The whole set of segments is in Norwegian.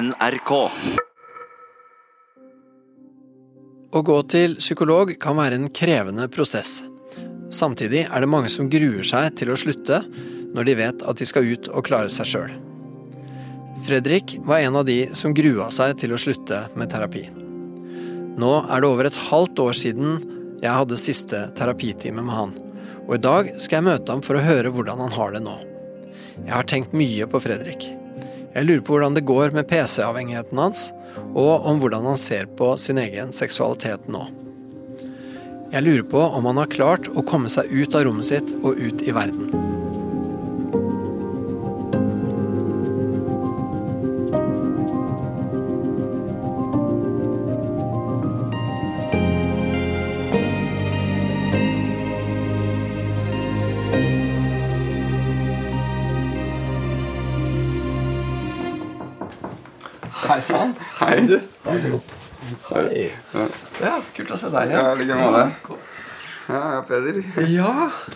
NRK. Å gå til psykolog kan være en krevende prosess. Samtidig er det mange som gruer seg til å slutte når de vet at de skal ut og klare seg sjøl. Fredrik var en av de som grua seg til å slutte med terapi. Nå er det over et halvt år siden jeg hadde siste terapitime med han, og i dag skal jeg møte ham for å høre hvordan han har det nå. Jeg har tenkt mye på Fredrik. Jeg lurer på hvordan det går med PC-avhengigheten hans, og om hvordan han ser på sin egen seksualitet nå. Jeg lurer på om han har klart å komme seg ut av rommet sitt og ut i verden. Se deg Ja, like måte. Ja, ja, Peder. Ja,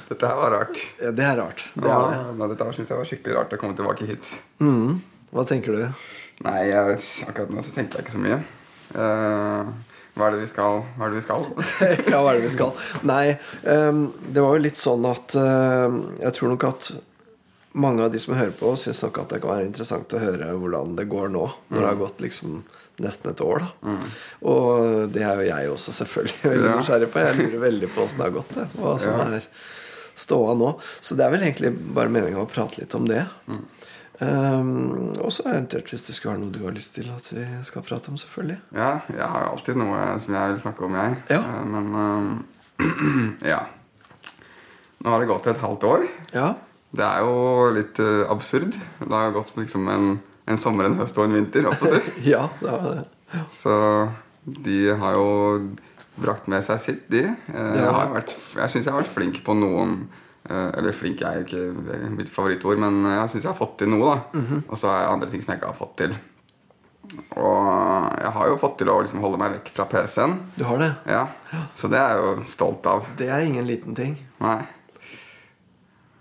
Dette her var rart. ja, det er rart. Det Ja, er det. dette syns jeg var skikkelig rart å komme tilbake hit. Mm. Hva tenker du? Nei, jeg akkurat nå så tenker jeg ikke så mye. Uh, hva er det vi skal? Hva er det vi skal? ja, hva er det vi skal? Nei, um, det var jo litt sånn at uh, Jeg tror nok at mange av de som hører på, syns nok at det kan være interessant å høre hvordan det går nå. Når det har gått liksom nesten et år. da Og det er jo jeg også selvfølgelig veldig Ja. nysgjerrig på. Jeg lurer veldig på åssen det har gått. Det, hva som Ja. er ståa nå. Så det er vel egentlig bare meninga å prate litt om det. Ehm, og så eventuelt hvis det skulle være noe du har lyst til at vi skal prate om, selvfølgelig. Ja, jeg har jo alltid noe som jeg vil snakke om, jeg. Ja. Eh, men um, ja. Nå har det gått et halvt år. Ja. Det er jo litt eh, absurd. Det har gått liksom en, en sommer, en høst og en vinter. holdt på å si. ja, det var det. Så de har jo brakt med seg sitt, de. Eh. Jeg, har vært, jeg syns jeg har vært flink på noen eh, Eller flink er jo ikke mitt favorittord, men jeg syns jeg har fått til noe. da Mhm. Og så er det andre ting som jeg ikke har fått til. Og jeg har jo fått til å liksom holde meg vekk fra PC-en. Du har det? Ja. Så det er jeg jo stolt av. Det er ingen liten ting. Nei.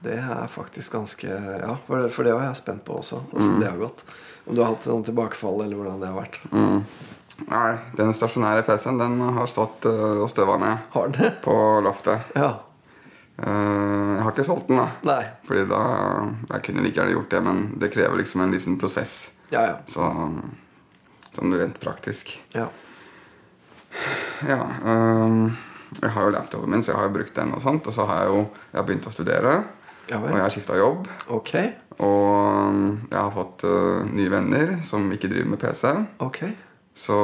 Det er faktisk ganske Ja, for det, for det var jeg spent på også. Åssen det har gått. Om du har hatt noen tilbakefall, eller hvordan det har vært. Nei, Den stasjonære PC-en den har stått eh, og støva ned på loftet. Ja. Eh, jeg har ikke solgt den, da. Nei. Fordi da Jeg kunne like gjerne gjort det, men det krever liksom en liten prosess. Ja, ja. Så, sånn rent praktisk. ja. Ja. øhm, jeg har jo laptopen min, så jeg har jo brukt den. Og sånt Og så har jeg jo jeg har begynt å studere. Ja Og jeg har skifta jobb. Ok. Og jeg har fått uh, nye venner som ikke driver med PC. ok Så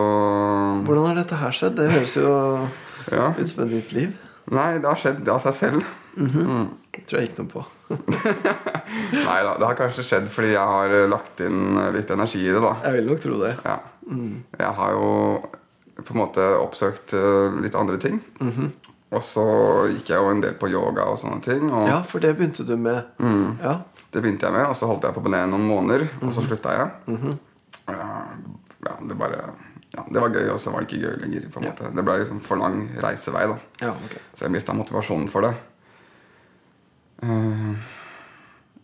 Hvordan har dette her skjedd? Det høres jo ja. ut som et nytt liv. Nei, det har skjedd av seg selv. Det tror jeg gikk noe på. Nei da, det har kanskje skjedd fordi jeg har øh, lagt inn øh, litt energi i det. da Jeg vil nok tro det. Ja. Jeg har jo på en måte oppsøkt eh, litt andre ting. Og så gikk jeg jo en del på yoga og sånne ting. Og Ja, for det begynte du med. Ja. det begynte jeg med, og så holdt jeg på med det noen måneder, og så slutta jeg. ja, ja, det bare ja, Det var gøy, og så var det ikke gøy lenger. på en Ja. måte Det ble liksom for lang reisevei, da. ja okay. Så jeg mista motivasjonen for det. Uh,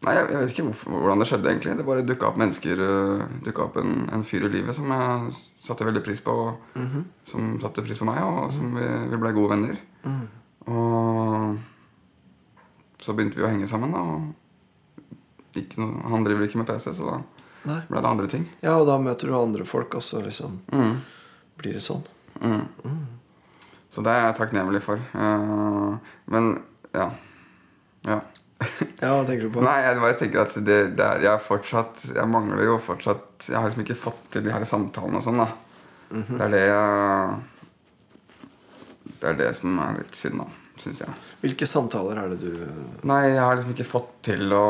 nei, jeg, jeg vet ikke hvorfor, hvordan det skjedde, egentlig. Det bare dukka opp mennesker uh, opp en, en fyr i livet som jeg satte veldig pris på. og Som satte pris på meg, og som vi, vi ble gode venner. Og så begynte vi å henge sammen, da. Og ikke noe, han driver ikke med PC, så da Nei. ble det andre ting. Ja, og da møter du andre folk også, liksom. Mm. Blir det sånn? Så det er jeg takknemlig for. Uh, men ja. Ja. Ja, hva tenker du på? Nei, jeg bare tenker at det, det er, jeg, fortsatt, jeg mangler jo fortsatt Jeg har liksom ikke fått til de her samtalene og sånn. da Det er det jeg Det er det som er litt synd, da, syns jeg. Hvilke samtaler er det du Nei, jeg har liksom ikke fått til å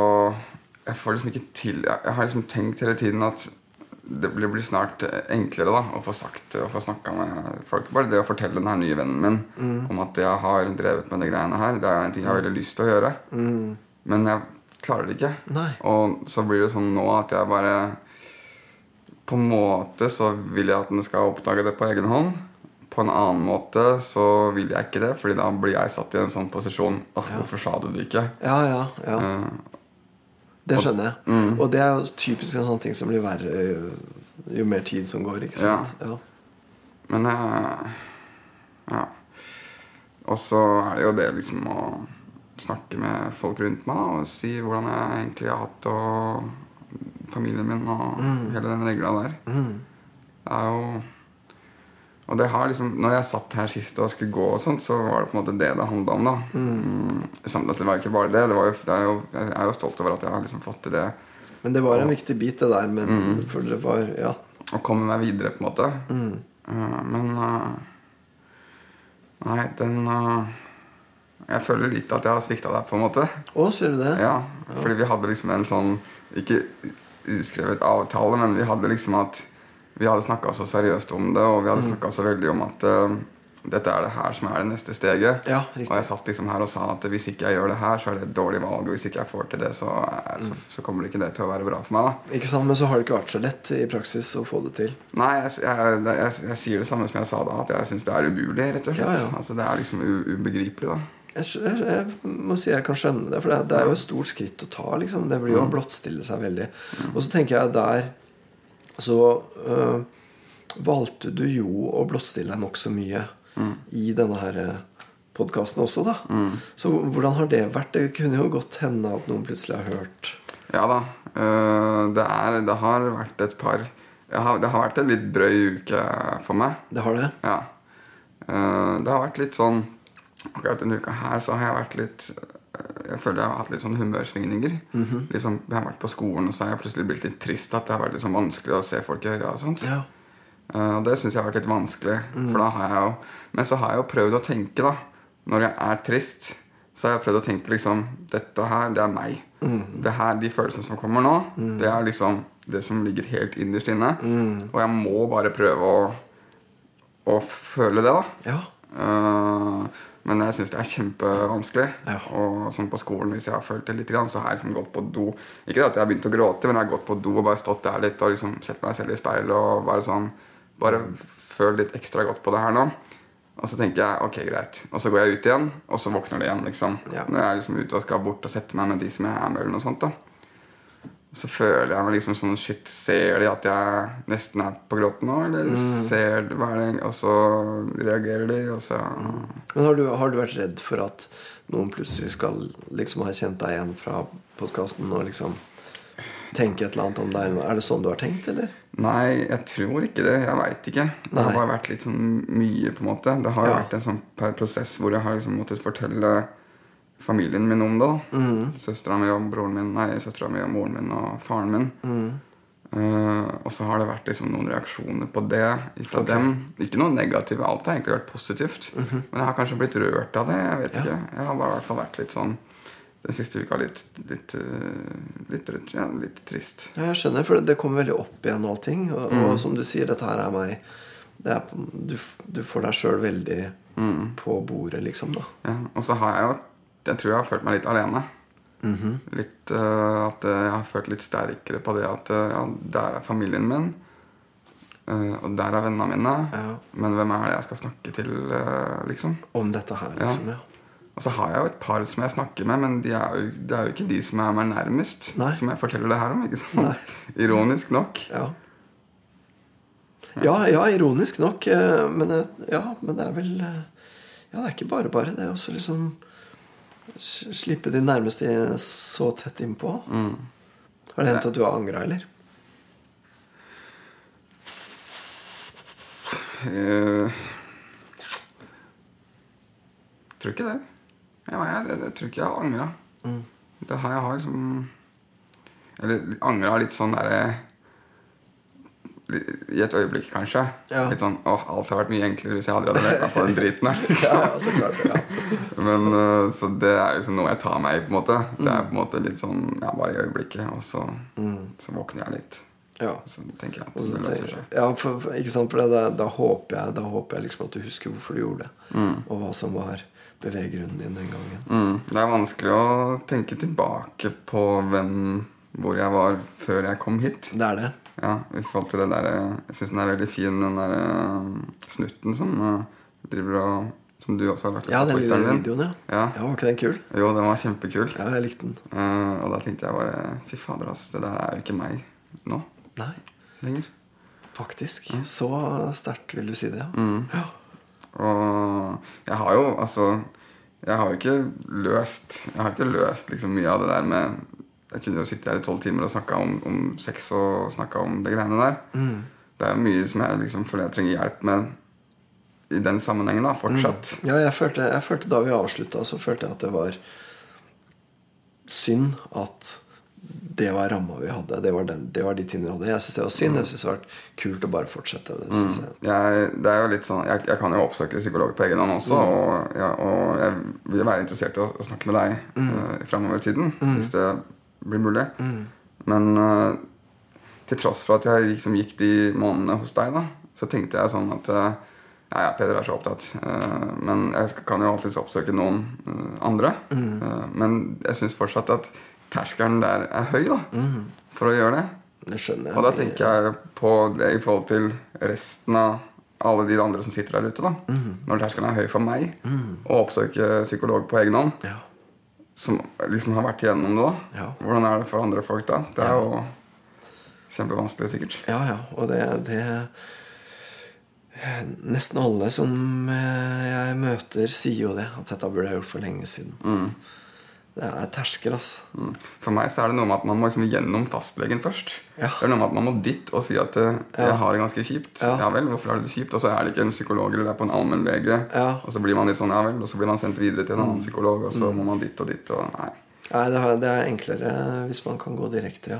Jeg får liksom ikke til Jeg, har liksom tenkt hele tiden at det blir, snart enklere da å få sagt og få snakka med folk. Bare det å fortelle den her nye vennen min om at jeg har drevet med de greiene her, det er en ting jeg har veldig lyst til å gjøre. Men jeg klarer det ikke. Nei. Og så blir det sånn nå at jeg bare På en måte så vil jeg at den skal oppdage det på egen hånd. På en annen måte så vil jeg ikke det, Fordi da blir jeg satt i en sånn posisjon Åh, Hvorfor sa du det ikke? Ja, ja, ja. uh, Det skjønner jeg. Og det er jo typisk en sånn ting som blir verre jo, jo mer tid som går, ikke sant? Ja. Men uh, Ja. Og så er det jo det liksom å snakke med folk rundt meg da, og si hvordan jeg egentlig har hatt det, og familien min og hele den regla der. Det er jo Og det har liksom Når jeg satt her sist og skulle gå, og sånt, så var det på en måte det det handla om. da mm. Samtidig det var jo ikke bare det. det, var jo, det er jo, jeg er jo stolt over at jeg har liksom fått til det Men det var en viktig bit, det der. Men for det var Ja. å komme meg videre, på en måte. Eh, men uh, Nei, den uh, Jeg føler litt at jeg har svikta deg, på en måte. Å, sier du det? Ja, fordi vi hadde liksom en sånn Ikke uskrevet avtale, men vi hadde liksom at Vi hadde snakka så seriøst om det, og vi hadde snakka så veldig om at uh, dette er det her som er det neste steget. Ja, og jeg satt liksom her og sa at hvis ikke jeg gjør det her, så er det et dårlig valg. Og hvis ikke jeg får til det, så, er, så, så kommer ikke det til å være bra for meg. da Ikke sant? Men så har det ikke vært så lett i praksis å få det til. Nei, jeg, jeg, jeg, jeg, sier det samme som jeg sa da, at jeg syns det er umulig. rett og slett Ja, ja. Altså, Det er liksom ubegripelig. da Jeg, må si jeg kan skjønne det, for det, det er jo et stort skritt å ta. liksom Det blir jo å blottstille seg veldig. Og så tenker jeg der Så øh, valgte du jo å blottstille deg nokså mye i denne her podkasten også, da. Så hvordan har det vært? Det kunne jo godt hende at noen plutselig har hørt Ja da. øh, det, er, det har vært et par har, Det har vært en litt drøy uke for meg. Det har det? Ja. Uh, det har vært litt sånn Akkurat denne uka her så har jeg vært litt eh, Jeg føler jeg har hatt litt sånn humørsvingninger. liksom, jeg har vært på skolen, og så har jeg plutselig blitt litt trist. At det har vært litt sånn vanskelig å se folk i øya og sånt. Ja. uh, Og det syns jeg har vært litt vanskelig. For da har jeg jo, men så har jeg jo prøvd å tenke, da. Når jeg er trist, så har jeg prøvd å tenke liksom Dette her, det er meg. Det her, De følelsene som kommer nå, det er liksom det som ligger helt innerst inne. Og jeg må bare prøve å, å føle det, da. Ja. Eh, men jeg syns det er kjempevanskelig. Ja. Og sånn på skolen, hvis jeg har følt det litt, så har jeg liksom gått på do. Ikke det at jeg har begynt å gråte, men jeg har gått på do og bare stått der litt og liksom sett meg selv i speilet og bare sånn Bare føl litt ekstra godt på det her nå. Og så tenker jeg ok, greit. Og så går jeg ut igjen, og så våkner det igjen. liksom Ja. Når jeg er liksom ute og skal bort og sette meg med de som jeg er med, eller noe sånt. da så føler jeg meg liksom sånn Shit, ser de at jeg nesten er på gråten nå? Eller ser de hva er det Og så reagerer de, og så Men har du, har du vært redd for at noen plutselig skal liksom ha kjent deg igjen fra podkasten og liksom tenke et eller annet om deg? Er det sånn du har tenkt, eller? Nei, jeg tror ikke det. Jeg veit ikke. Det har bare vært litt sånn mye, på en måte. Det har Ja. vært en sånn prosess hvor jeg har liksom måttet fortelle familien min om det. da Mm. Søstera mi og broren min Nei, søstera mi og moren min og faren min. Mm. Uh, og så har det vært liksom noen reaksjoner på det fra Ok. Mhm. dem. Ikke noe negative. Alt har egentlig vært positivt. Men jeg har kanskje blitt rørt av det. Jeg vet Ja. ikke. Jeg har bare i hvert fall vært litt sånn den siste uka litt litt, litt, litt, ja, litt trist. Ja, jeg skjønner, for det kommer veldig opp igjen allting. Og, Mm. og som du sier, dette her er meg det er, du, du får deg sjøl veldig Mm. på bordet, liksom. da Ja, og så har jeg jo Jeg tror jeg har følt meg litt alene. Mhm. Litt uh, At eh, jeg har følt litt sterkere på det at uh, ja, der er familien min. Uh, og der er vennene mine. Ja. Men hvem er det jeg skal snakke til, liksom? Om dette her, liksom. Ja. Og så har jeg jo et par som jeg snakker med, men de er jo, det er jo ikke de som er meg nærmest. Nei. Som jeg forteller det her om. ikke sant? Nei. Ironisk nok. Ja. ja, ja, ironisk nok. Men, ja, men det er vel Ja, det er ikke bare bare. Det er også liksom Slippe de nærmeste så tett innpå. Mm. Har det hendt at du har angra, eller? Jeg tror ikke det. Jeg, jeg, jeg, tror ikke jeg har angra. Mm. Det har jeg har liksom Eller angra litt sånn derre I et øyeblikk, kanskje. Ja. Litt sånn åh, alt har vært mye enklere hvis jeg hadde vært meg på den driten her. Liksom. ja, så klart ja. Men uh, Så det er liksom noe jeg tar meg i, på en måte. Det er på en måte litt sånn ja, bare i øyeblikket, og så, så våkner jeg litt. ja. Så tenker jeg at det løser seg. ja, for, ikke sant? For da, da, håper jeg, da håper jeg liksom at du husker hvorfor du gjorde det. Mm. Og hva som var beveggrunnen din den gangen. Mm. Det er vanskelig å tenke tilbake på hvem hvor jeg var før jeg kom hit. Det er det. Ja, i forhold til det der, eh, Jeg syns den er veldig fin, den der eh, snutten som eh, driver og Som du også har lagt ut Ja, den lille videoen, ja. Ja. ja. Var ikke den kul? Jo, den var kjempekul. Ja, jeg likte den. Uh, og da tenkte jeg bare Fy fader, ass. Det der er jo ikke meg nå Nei. lenger. Faktisk. Så sterkt vil du si det, ja. Mm. ja. Og jeg har jo altså Jeg har jo ikke løst Jeg har ikke løst liksom mye av det der med Jeg kunne jo sittet her i tolv timer og snakka om, om sex og snakka om de greiene der. Det er jo mye som jeg liksom føler jeg trenger hjelp med i den sammenhengen, da, fortsatt. Ja, jeg følte, jeg følte da vi avslutta, så følte jeg at det var synd at det var ramma vi hadde. Det var, den, det var de tingene vi hadde. Jeg syns det var synd. Jeg syns det var kult å bare fortsette. Det synes jeg. jeg, det er jo litt sånn, jeg, jeg kan jo oppsøke psykolog på egen hånd også, og, ja, og jeg vil være interessert i å, å snakke med deg mm. framover i tiden. Hvis det blir mulig. Men uh, til tross for at jeg liksom gikk de månedene hos deg, da, så tenkte jeg sånn at uh, ja, ja, Peder er så opptatt. Uh, men jeg kan jo alltids oppsøke noen andre. Eh, men jeg syns fortsatt at terskelen der er høy da, for å gjøre det. Det skjønner jeg. Og da tenker jeg på det i forhold til resten av alle de andre som sitter der ute. da Når terskelen er høy for meg å oppsøke psykolog på egen hånd, Ja. Som liksom har vært igjennom det, da Ja. hvordan er det for andre folk da? Det er jo kjempevanskelig, sikkert. Ja, ja. Og det, det Nesten alle som eh, jeg møter, sier jo det. At dette burde jeg gjort for lenge siden. Det er terskel, altså. Mm. For meg så er det noe med at man må liksom gjennom fastlegen først. Ja. Det er noe med at Man må dit og si at eh, 'jeg har det ganske kjipt'. Ja. Ja. vel, hvorfor har du det kjipt? Og så er det ikke en psykolog eller det er på en allmennlege. Ja. Og så blir man litt sånn, ja vel, og så blir man sendt videre til en annen psykolog, og så må man dit og dit. og nei. Nei, det, er- det er enklere hvis man kan gå direkte, ja.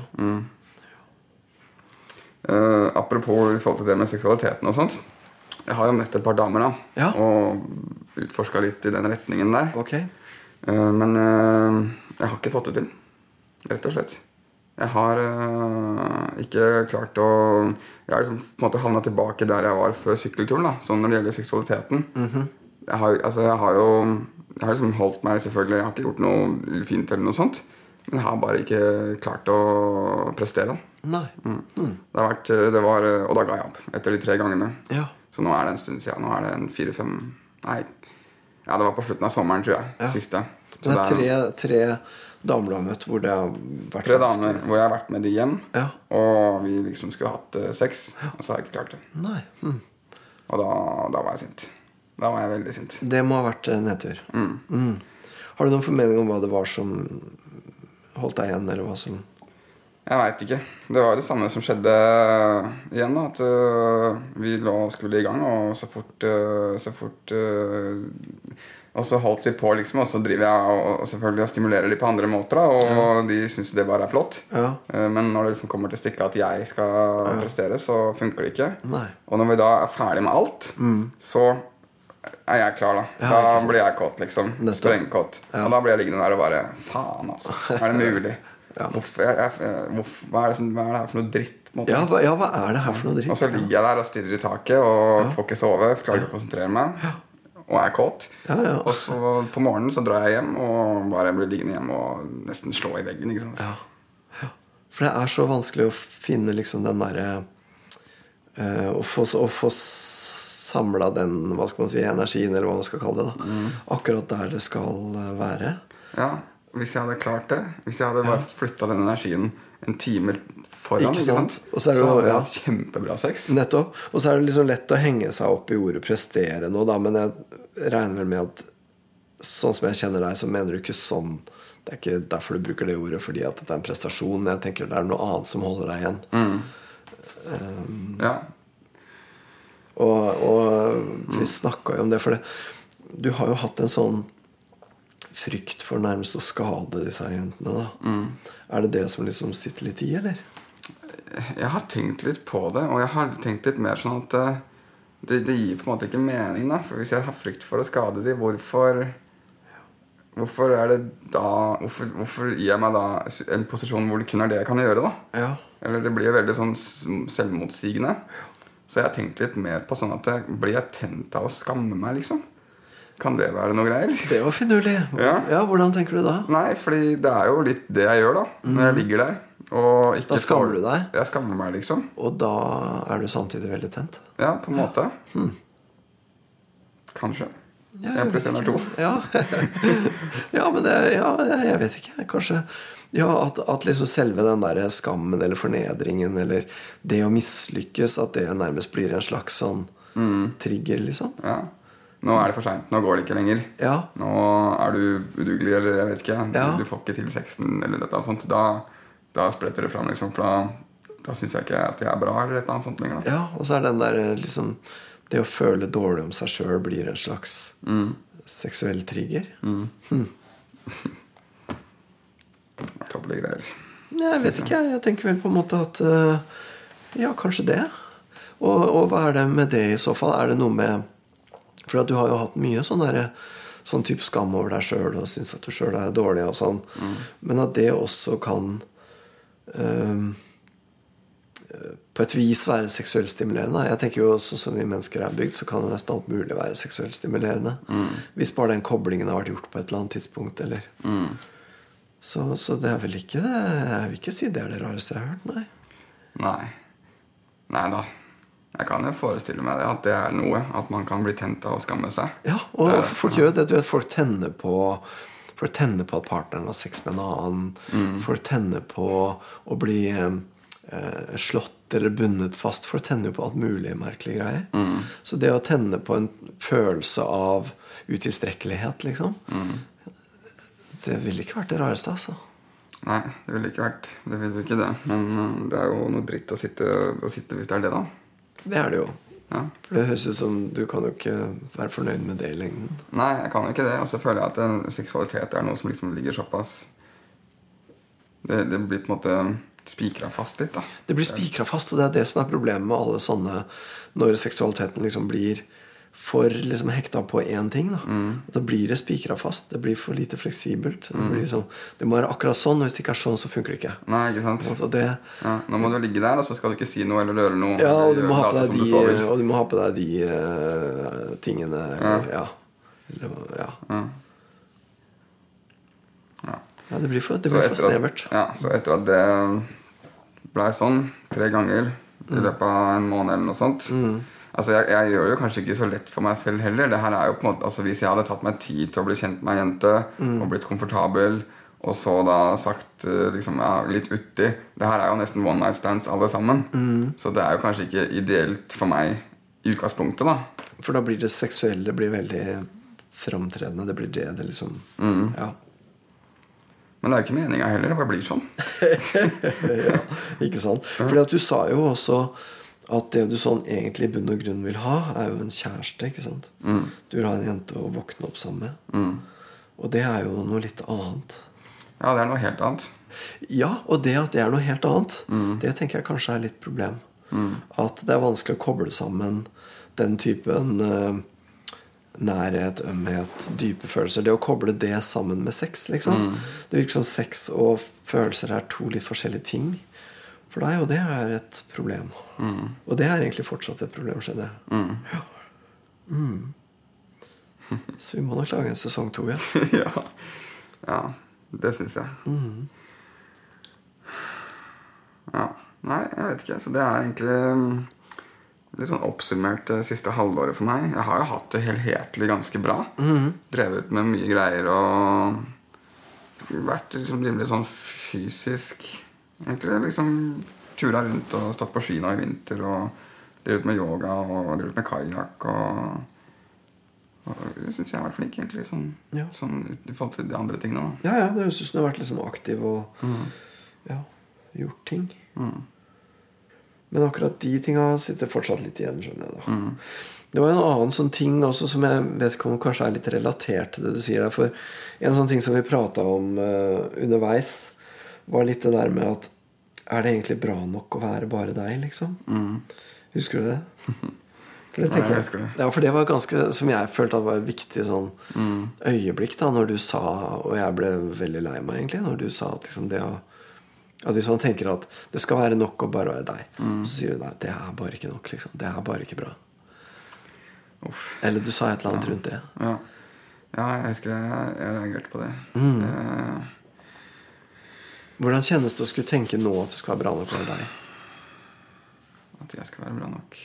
Eh, apropos i forhold til det med seksualiteten og sånt. Jeg har jo møtt et par damer da Ja. og utforska litt i den retningen der. Ok. Eh, men eh, jeg har ikke fått det til. Rett og slett. Jeg har eh, ikke klart å Jeg har liksom på en måte havna tilbake der jeg var før sykkelturen. da Sånn når det gjelder seksualiteten. jeg, har, altså, jeg har jo Jeg har liksom holdt meg, selvfølgelig. Jeg har ikke gjort noe ufint eller noe sånt. Men jeg har bare ikke klart å prestere. Nei. Det har vært, det var, og da ga jeg opp etter de tre gangene. Ja. Så nå er det en stund siden. Nå er det en fire-fem Nei, ja, det var på slutten av sommeren, tror jeg. Ja. Siste. Så Det er tre, tre damer du har møtt hvor det har vært tre vanskelig. damer hvor jeg har vært med de hjem. Ja. Og vi liksom skulle hatt eh, sex, og så har jeg ikke klart det. Nei. Mm. Og da, da var jeg sint. Da var jeg veldig sint. Det må ha vært nedtur. Mm. Har du noen formening om hva det var som holdt deg igjen, eller hva som Jeg veit ikke. Det var det samme som skjedde igjen. da At uh, vi lå og skulle i gang, og så fort, uh, så fort øh, Og så holdt vi på, liksom, og så driver jeg og, selvfølgelig og stimulerer de på andre måter. Og og de syns det bare er flott. Ja. Eh, Men når det liksom kommer til stykket at jeg skal prestere, så funker det ikke. Nei. Og når vi da er ferdig med alt, så er jeg klar, da. Ja, da blir jeg kåt, liksom. Sprengkåt. Ja. Og da blir jeg liggende der og bare Faen, altså. Er det mulig? Ja. Hvorfor, jeg, jeg, hvorfor, hva, er det som, hva er det her for noe dritt? Ja, hva, ja, hva er det her for noe dritt? Og så ligger jeg der og stirrer i taket og får ikke sove. Klarer ikke å konsentrere meg. Og er kåt. Ja, ja. Og så på morgenen så drar jeg hjem og bare blir liggende hjemme og nesten slå i veggen. Ikke sant? Ja. For det er så vanskelig å finne liksom den derre eh, Å få, å få samla den hva skal man si, energien, eller hva man skal kalle det. da Mm. Akkurat der det skal være. Ja, Hvis jeg hadde klart det Hvis jeg hadde bare flytta den energien en time foran, Ikke ikke sant? Og så jo- hadde ja. kjempebra sex. Nettopp. Og så er det liksom lett å henge seg opp i ordet 'prestere' nå, da, men jeg regner vel med at sånn som jeg kjenner deg, så mener du ikke sånn Det er ikke derfor du bruker det ordet, fordi at det er en prestasjon. Jeg tenker det er noe annet som holder deg igjen. Mm. Ja, Og, og vi snakka jo om det, for det, du har jo hatt en sånn frykt for nærmest å skade disse jentene. da Mm. Er det det som liksom sitter litt i, eller? Jeg har tenkt litt på det, og jeg har tenkt litt mer sånn at eh, det, det gir på en måte ikke mening. da For Hvis jeg har frykt for å skade dem, hvorfor Hvorfor er det da Hvorfor, hvorfor gir jeg meg da en posisjon hvor det kun er det jeg kan gjøre? da Ja. Eller det blir veldig sånn selvmotsigende. Så jeg har tenkt litt mer på sånn at blir jeg tent av å skamme meg, liksom? Kan det være noe greier? Det var finurlig. Ja. ja. Hvordan tenker du da? Nei, fordi det er jo litt det jeg gjør, da. Når jeg ligger der. Og ikke Da skammer du deg? Jeg skammer meg, liksom. Og da er du samtidig veldig tent. Ja, på en måte. Hmm. Kanskje. Ja, jeg pluss senere én er to. Ja. ja, men det Ja, jeg vet ikke. Kanskje ja, at, at liksom selve den der skammen eller fornedringen eller det å mislykkes, at det nærmest blir en slags sånn trigger, liksom. Ja. Nå er det for seint. Nå går det ikke lenger. Ja. Nå er du udugelig, eller jeg vet ikke. Ja. Du får ikke til sexen, eller noe sånt. Da, da spretter det fram, liksom. For da, da syns jeg ikke at jeg er bra, eller annet sånt lenger. Da. Ja, og så er den der liksom Det å føle dårlig om seg sjøl blir en slags seksuell trigger. Tåpelige greier. Nei, jeg vet ikke. Jeg tenker vel på en måte at eh, Ja, kanskje det. Og, og hva er det med det i så fall? Er det noe med For du har jo hatt mye sånn derre Sånn type skam over deg sjøl og syns at du sjøl er dårlig og sånn. Men at det også kan eh, på et vis være seksuelt stimulerende. Jeg tenker jo Sånn som vi mennesker er bygd, så kan det nesten alt mulig være seksuelt stimulerende. Hvis bare den koblingen har vært gjort på et eller annet tidspunkt. Eller. Så, så det er vel ikke det Jeg vil ikke si det er det rareste jeg har hørt. Nei. Nei da. Jeg kan jo forestille meg det, at det er noe. At man kan bli tent av å skamme seg. Ja, og Eh, folk gjør det. Du vet, folk tenner på Folk tenner på at partneren har sex med en annen. Folk tenner på å bli eh, slått eller bundet fast. Folk tenner på alt mulig merkelige greier. Så det å tenne på en følelse av utilstrekkelighet, liksom Det ville ikke vært det rareste, altså. Nei, det ville ikke vært Det ville ikke det. Men øh, det er jo noe dritt å sitte, å sitte hvis det er det, da. Det er det jo. Ja. For det høres ut som du kan jo ikke være fornøyd med det i lengden. Nei, jeg kan jo ikke det. Og så føler jeg at en seksualitet er noe som liksom ligger såpass Det, det blir på en måte spikra fast litt, da. Det blir spikra fast, og det er det som er problemet med alle sånne Når seksualiteten liksom blir for liksom hekta på én ting. Da Da blir det spikra fast. Det blir for lite fleksibelt. Det, blir sånn, det må være akkurat sånn, og hvis det ikke er sånn, så funker det ikke. Nei, ikke sant? Altså det, Ja, nå må du ligge der, og så skal du ikke si noe eller røre noe. ja, og du må ha på deg de, og du må ha på deg de uh, tingene eller, ja. Ja. Ja. Ja. det blir for, det blir for snevert. at-. Ja, så etter at det blei sånn tre ganger i løpet av en måned eller noe sånt Altså, jeg, jeg gjør det jo kanskje ikke så lett for meg selv heller. Det her er jo på en måte, altså Hvis jeg hadde tatt meg tid til å bli kjent med ei jente og blitt komfortabel, og så da sagt eh, liksom, ja, litt uti Det her er jo nesten one night stands alle sammen. Så det er jo kanskje ikke ideelt for meg i utgangspunktet, da. For da blir det seksuelle blir veldig framtredende. Det blir det det liksom Ja. Men det er jo ikke meninga heller. Det bare blir sånn. ja, ikke sant? Fordi at du sa jo også at det du sånn egentlig i bunn og grunn vil ha, er jo en kjæreste. ikke sant? Du vil ha en jente å våkne opp sammen med. Og det er jo noe litt annet. Ja, det er noe helt annet. Ja, og det at det er noe helt annet, det tenker jeg kanskje er litt problem. At det er vanskelig å koble sammen den typen uh, nærhet, ømhet, dype følelser. Det å koble det sammen med sex, liksom. Det virker som sex og følelser er to litt forskjellige ting. For deg, og det er et problem. Og det er egentlig fortsatt et problem, skjønner jeg. Ja. Mm. Så vi må nok lage en sesong to, igjen. ja. ja, det syns jeg. Ja. Nei, jeg vet ikke. Så det er egentlig mm, litt sånn oppsummert det siste halvåret for meg. Jeg har jo hatt det helhetlig ganske bra. Drevet med mye greier og vært liksom rimelig sånn fysisk Egentlig liksom tura rundt og stått på ski nå i vinter og drevet med yoga og drevet med kajakk og og Jeg syns jeg har vært flink, egentlig. Sånn, Ja. sånn i forhold til de andre tingene. da. Ja, ja, det høres ut som du har vært liksom aktiv og ja, gjort ting. Men akkurat de tinga sitter fortsatt litt igjen, skjønner jeg. da Det var en annen sånn ting også som jeg vet ikke om kanskje er litt relatert til det du sier der. For en sånn ting som vi prata om uh, underveis, var litt det der med at Er det egentlig bra nok å være bare deg, liksom? Husker du det? For det Ja, tenker jeg jeg, det. ja, for det var ganske Som jeg følte at var et viktig sånn øyeblikk da Når du sa Og jeg ble veldig lei meg egentlig Når du sa at liksom det å At hvis man tenker at det skal være nok å bare være deg Så sier du nei, det er bare ikke nok liksom Det er bare ikke bra Uff. Eller du sa et eller annet rundt det Ja. ja, jeg husker jeg, jeg reagerte på det. Eh, Hvordan kjennes det å skulle tenke nå At det skal være bra nok for deg at jeg skal være bra nok.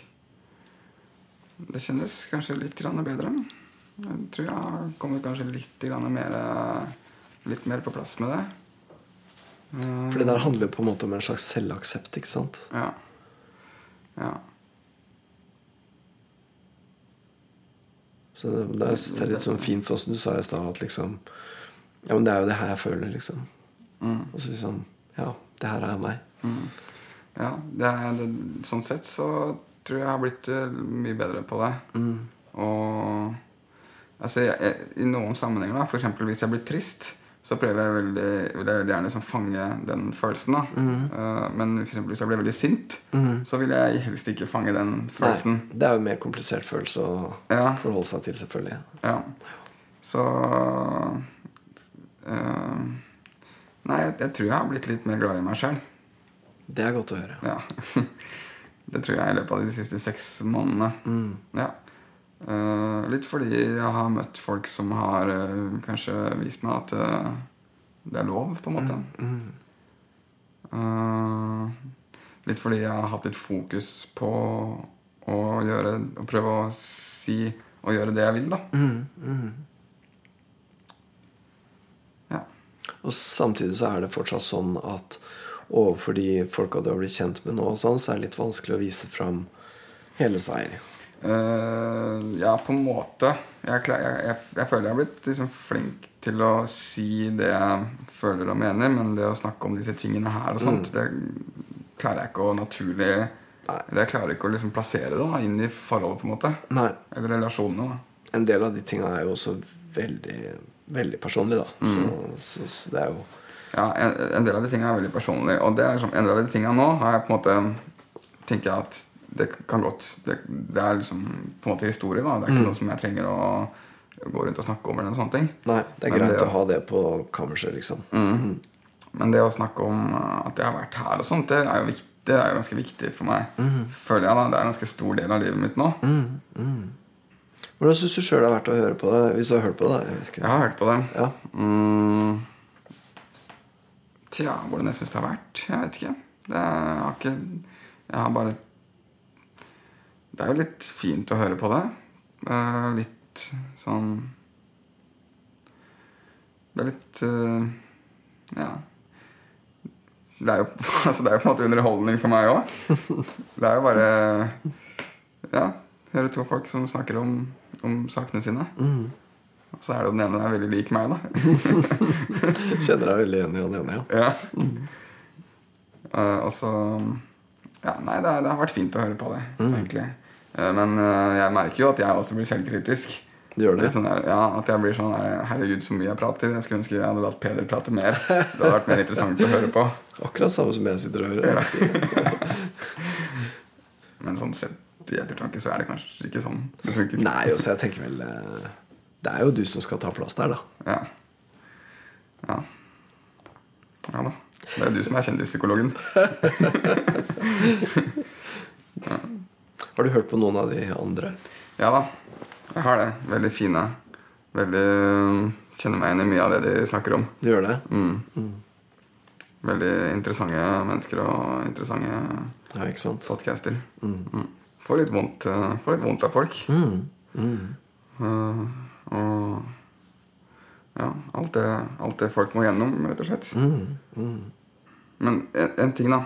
Det kjennes kanskje litt bedre. Jeg tror jeg kommer kanskje litt mer, litt mer på plass med det. For det der handler jo på en måte om en slags selvaksept, ikke sant? Ja. Ja. Så det, det, er, det er litt sånn fint sånn som du sa i stad, at liksom Ja, men det er jo det her jeg føler, liksom. Og så liksom Ja, det her er meg. Ja, det er, det, sånn sett så tror jeg jeg har blitt eh, mye bedre på det. Og altså, jeg, jeg, I noen sammenhenger, da, f.eks. hvis jeg blir trist, så prøver jeg veldig, vil jeg veldig gjerne liksom fange den følelsen. da Eh, Men for eksempel hvis jeg blir veldig sint, så vil jeg helst ikke fange den følelsen. Nei, det er jo en mer komplisert følelse å Ja. forholde seg til, selvfølgelig. Ja. Så eh, Nei, jeg, jeg tror jeg har blitt litt mer glad i meg sjøl. Det er godt å høre. Ja. Det tror jeg i løpet av de siste seks månedene. Ja. Uh, litt fordi jeg har møtt folk som har uh, kanskje vist meg at uh, det er lov, på en måte. Eh, litt fordi jeg har hatt litt fokus på å gjøre Å prøve å si og gjøre det jeg vil, da. Ja. Og samtidig så er det fortsatt sånn at overfor de folka du har blitt kjent med nå, sånn, så er det litt vanskelig å vise fram hele seg. Uh, ja, på en måte. Jeg, jeg, jeg, jeg føler jeg har blitt liksom flink til å si det jeg føler og mener, men det å snakke om disse tingene her og sånt, det klarer jeg ikke å naturlig Det klarer jeg ikke å liksom plassere det da, inn i forholdet, på en måte. Nei. Eller relasjonene. da. En del av de tinga er jo også veldig, veldig personlig, da. Så, så, så det er jo Ja, en, en del av de tingene er veldig personlige. Og det er liksom, en del av de tingene nå har jeg på en måte tenker jeg at det kan godt Det, det er liksom på en måte historie. da Det er ikke noe som jeg trenger å gå rundt og snakke om. eller noen sånne ting Nei, det er Men greit det- å ha det på kammerset, liksom. Men det å snakke om at jeg har vært her og sånt, det er jo, viktig, det er jo ganske viktig for meg. Føler jeg da, Det er en ganske stor del av livet mitt nå. Hvordan syns du sjøl det har vært å høre på det? Hvis du har hørt på det? Jeg vet ikke. Jeg har hørt på det. Ja. Mm. Tja, hvordan jeg syns det har vært? Jeg vet ikke. Det er, har ikke Jeg har bare Det er jo litt fint å høre på det. Litt sånn Det er litt eh, Ja. Det er, jo, altså det er jo på en måte underholdning for meg òg. Det er jo bare Ja, høre to folk som snakker om, om sakene sine. Og så er det den ene er veldig lik meg, da. Kjenner deg veldig igjen i han ene, ja. Ja. Uh, og så Ja, nei, det, det har vært fint å høre på det, egentlig. Uh, men uh, jeg merker jo at jeg også blir selvkritisk. Gjør det? Sånn der, ja, At jeg blir sånn der, Herregud, så mye jeg prater. Jeg skulle ønske jeg hadde latt Peder prate mer. Det hadde vært mer interessant å høre på. Akkurat samme som jeg sitter og hører. Ja. Men sånn sett i ettertanke så er det kanskje ikke sånn det funker. Nei, også, jeg tenker vel eh, Det er jo du som skal ta plass der, da. Ja. Ja. Ja da. Det er du som er kjendispsykologen. Har du hørt på noen av de andre? Ja da, jeg har det. Veldig fine. Veldig Kjenner meg igjen i mye av det de snakker om. Du gjør det? Mm. Veldig interessante mennesker og interessante Ja, podcaster. Mm. Får, litt vondt, eh, får litt vondt av folk. Eh, og ja, alt det, alt det folk må gjennom, rett og slett. Men en, en ting, da.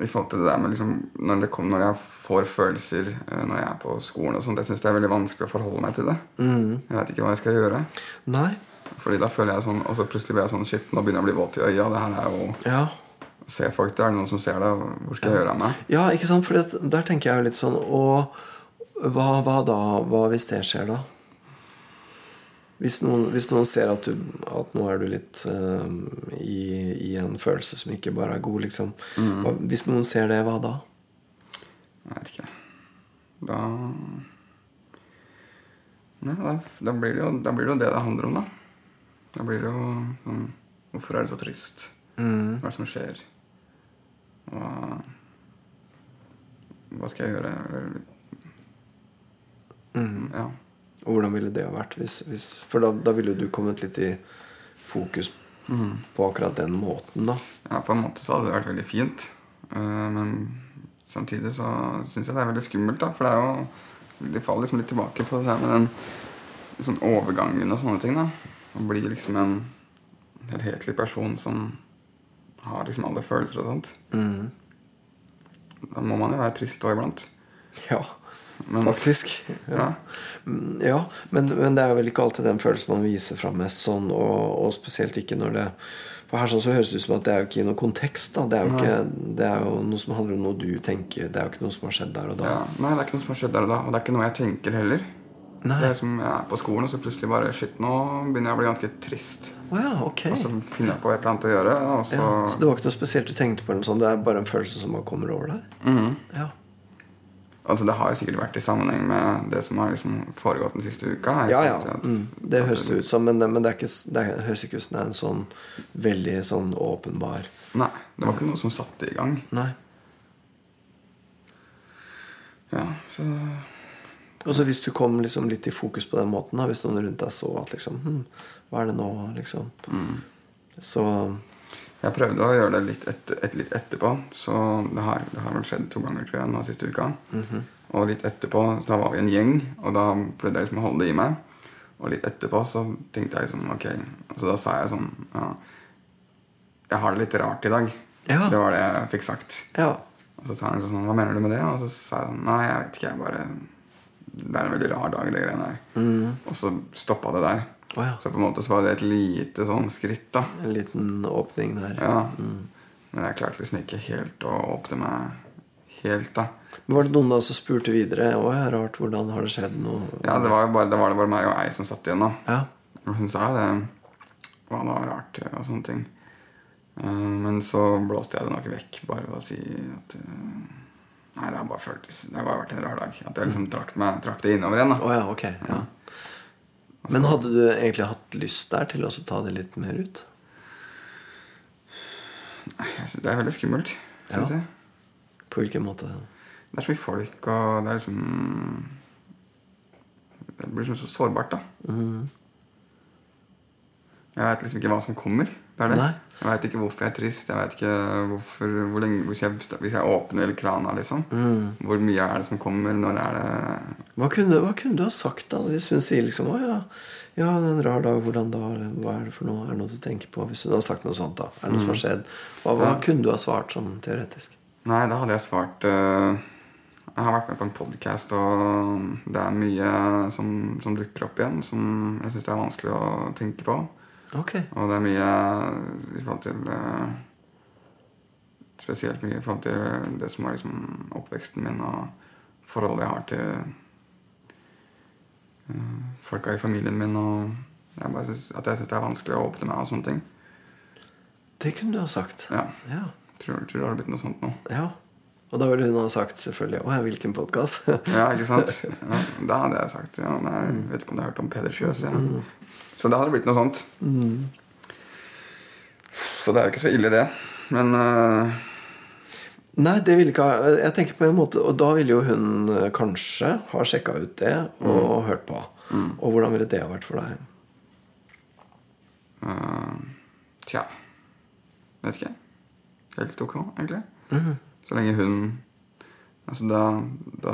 I forhold til det der med liksom, når, det kom, når jeg får følelser eh, når jeg er på skolen, og sånt, jeg syns det er veldig vanskelig å forholde meg til det. Jeg vet ikke hva jeg skal gjøre. Nei. Fordi da føler jeg sånn Og så plutselig blir jeg sånn Shit, nå begynner jeg å bli våt i øya. Det her er jo Ja. Ser folk det? Er noen som ser det? Hvor skal jeg gjøre av meg? Ja, ikke sant? For der tenker jeg jo litt sånn Og hva, hva da? Hva hvis det skjer, da? Hvis noen, hvis noen ser at, du, at nå er du litt uh, i, i en følelse som ikke bare er god, liksom. Hva, hvis noen ser det, hva da? Jeg vet ikke. Da Nei, da, da, blir det jo, da blir det jo det det handler om, da. Da blir det jo sånn Hvorfor er det så trist? Hva er det som skjer? Hva Hva skal jeg gjøre? Eller Ja. Og hvordan ville det ha vært? Hvis, hvis, for da, da ville jo du kommet litt i fokus på akkurat den måten, da. ja, på en måte så hadde det vært veldig fint. Eh, men samtidig så syns jeg det er veldig skummelt, da. For det er jo De faller liksom litt tilbake på det der med den sånn overgangen og sånne ting. da Å bli liksom en helhetlig person som har liksom alle følelser og sånt. Mm. Da må man jo være trist òg iblant. Ja, Men- faktisk. Ja. Mm, Ja, men, men det er vel ikke alltid den følelsen man viser fram mest sånn, og, og spesielt ikke når det For her sånn så høres det ut som at det er jo ikke i noen kontekst. Det er ikke, det er jo noe som handler om noe du tenker. Det er jo ikke noe som har skjedd der og da. Ja, nei, det er ikke noe som har skjedd der og da. Og det er ikke noe jeg tenker heller. Nei. Det er som Jeg er på skolen, og så plutselig bare Shit, nå begynner jeg å bli ganske trist. Oh, ja, okay. Og så finner jeg på et eller annet å gjøre, så ja, så det var ikke noe spesielt du tenkte på? noe Det er bare en følelse som bare kommer over deg? Mhm. Ja. Altså Det har jo sikkert vært i sammenheng med det som har liksom foregått den siste uka. Ja, ja. at- Mm, det høres det ut som, men, det, men det, ikke, det høres ikke ut som det er en sånn veldig sånn åpenbar Nei, det var ikke noe som satte i gang. Nei. Ja, så Og så hvis du kom liksom litt i fokus på den måten, da, hvis noen rundt deg så at liksom hm, Hva er det nå, liksom? Så Jeg prøvde å gjøre det litt, etter, et, litt etterpå. Så det har, det har vel skjedd to ganger tror jeg, nå siste uka. Og litt etterpå, så da var vi en gjeng, og da prøvde jeg liksom å holde det i meg. Og litt etterpå så tenkte jeg liksom ok Så da sa jeg sånn ja, Jeg har det litt rart i dag. Ja. Det var det jeg fikk sagt. Ja. Og så sa han sånn Hva mener du med det? Og så sa jeg sånn Nei, jeg vet ikke. Jeg bare Det er en veldig rar dag, det greiene der. Og så stoppa det der. Oh, ja. Så på en måte så var det et lite sånn skritt, da. En liten åpning der. Ja. Men jeg klarte liksom ikke helt å åpne meg helt, da. Men Var det noen da som spurte videre? Å, ja, rart, hvordan har det skjedd noe? Ja, det var bare, det var det bare meg og ei som satt igjen, da. Ja. Og hun sa det. Hva det rart og sånne ting. Eh, Men så blåste jeg det nok vekk, bare ved å si at eh, Nei, det har bare føltes Det har bare vært en rar dag. At jeg liksom trakk, meg, trakk det innover igjen. da da ja, ok. Ja. Men hadde du egentlig hatt lyst der til å ta det litt mer ut? Nei, Det er veldig skummelt, syns Ja. jeg. På hvilken måte? Det er så mye folk, og det er liksom Det blir liksom så sårbart, da. Mm. Jeg veit liksom ikke hva som kommer. Det er det. Nei. Jeg veit ikke hvorfor jeg er trist. Jeg vet ikke hvorfor, hvor lenge, hvis, jeg, hvis jeg åpner krana, liksom. Mm. Hvor mye er det som kommer? Når er det Hva kunne, hva kunne du ha sagt da hvis hun sier liksom Å ja, ja, det er en rar dag. Hvordan da? Hva er det for noe? Er det noe du tenker på? Hvis hun hadde sagt noe sånt, da. Er det noe som har skjedd? Hva, hva Ja. kunne du ha svart sånn teoretisk? Nei, da hadde jeg svart uh, Jeg har vært med på en podkast, og det er mye som, som dukker opp igjen som jeg syns er vanskelig å tenke på. Ok. Og det er mye i forhold til eh, Spesielt mye i forhold til det som er liksom oppveksten min og forholdet jeg har til eh, folka i familien min. Og jeg bare synes, at jeg syns det er vanskelig å åpne meg og sånne ting. Det kunne du ha sagt. Ja, Ja. tror, tror det har blitt noe sånt nå. ja. Og da ville hun ha sagt selvfølgelig Å ja, hvilken podkast? Ja, ikke sant? Ja, da hadde jeg sagt ja, nei, Jeg vet ikke om du har hørt om Peder Kjøs. Ja. Så da hadde det blitt noe sånt. Så det er jo ikke så ille, det. Men uh... Nei, det ville ikke ha Jeg tenker på en måte Og da ville jo hun eh, kanskje ha sjekka ut det og hørt på. Og hvordan ville det ha vært for deg? Uh, Tja Vet ikke. Helt ok, egentlig. Så lenge hun Altså, da, da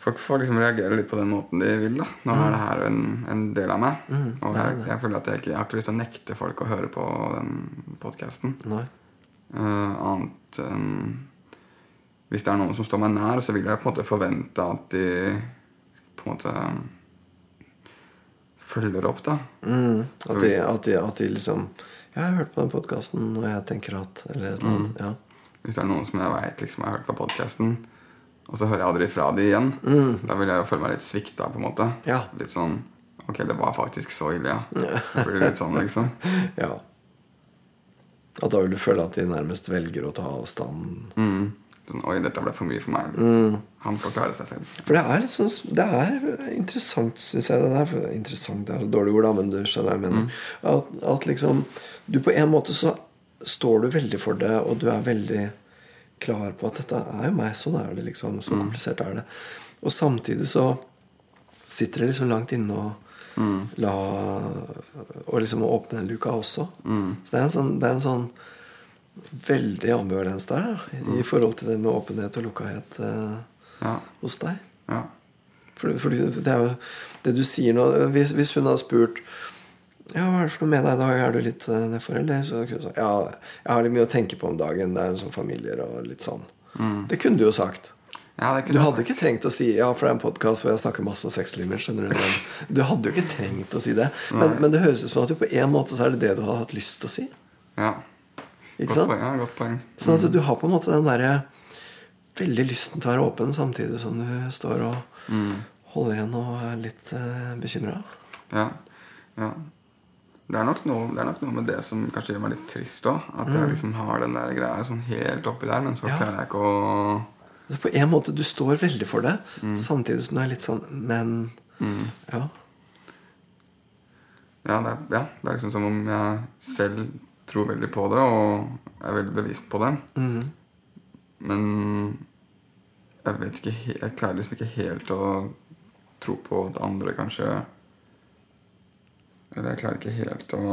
Folk får liksom reagere litt på den måten de vil. da Nå er det her en, en del av meg. og jeg, jeg føler at jeg ikke Jeg har ikke lyst til å nekte folk å høre på den podkasten. Nei. annet enn Hvis det er noen som står meg nær, så vil jeg på en måte forvente at de på en måte følger opp, da. Mm, at, de, at, de, at de liksom jeg har hørt på den podkasten, og jeg tenker at Eller et eller annet. Ja. Hvis det er noen som jeg vet liksom, har hørt på podkasten, og så hører jeg aldri fra de igjen, da vil jeg jo føle meg litt svikta, på en måte. Ja. Litt sånn Ok, det var faktisk så ille, ja. Det blir litt sånn, liksom. ja. At da vil du føle at de nærmest velger å ta avstand. Mm. Sånn, Oi, dette ble for mye for meg. Han får klare seg selv. For det er sånn Det er interessant, syns jeg. Det er interessant det er et dårlig ord, da, men du skjønner hva jeg mener. At, at liksom Du på en måte så står du veldig for det, og du er veldig klar på at dette er jo meg. Sånn er det, liksom. Så komplisert er det. Og samtidig så sitter det liksom langt inne og la Og liksom åpne den luka også. Så det er en sånn, det er en sånn veldig ambivalens der da, i, mm. forhold til det med åpenhet og lukkethet eh, Ja. hos deg. ja. For, for det er jo det du sier nå Hvis, hvis hun hadde spurt ja, hva er det for noe med deg i dag? Er du litt uh, nedfor, eller? Så ja, jeg har litt mye å tenke på om dagen. Det er sånn familier og litt sånn. Det kunne du jo sagt. Ja, Du hadde sagt. ikke trengt å si Ja, for det er en podkast hvor jeg snakker masse om sexlimer. Du Du hadde jo ikke trengt å si det. Men, men det høres ut som at du på en måte så er det det du hadde hatt lyst til å si. Ja. Ikke Godt sant? poeng. Ja, godt poeng. Sånn at du har på en måte den derre veldig lysten til å være åpen samtidig som du står og holder igjen og er litt uh, bekymra. Ja. ja. Det er, nok noe, det er nok noe med det som kanskje gjør meg litt trist òg. At jeg liksom har den der greia sånn helt oppi der, men så Mm. Ja. klarer jeg ikke å På en måte, du står veldig for det, Mm. samtidig som du er litt sånn Men Ja. ja det, er, ja, det er liksom som om jeg selv tror veldig på det og er veldig bevisst på det. Mm. Men jeg vet ikke Jeg klarer liksom ikke helt å tro på at andre kanskje Eller jeg klarer ikke helt å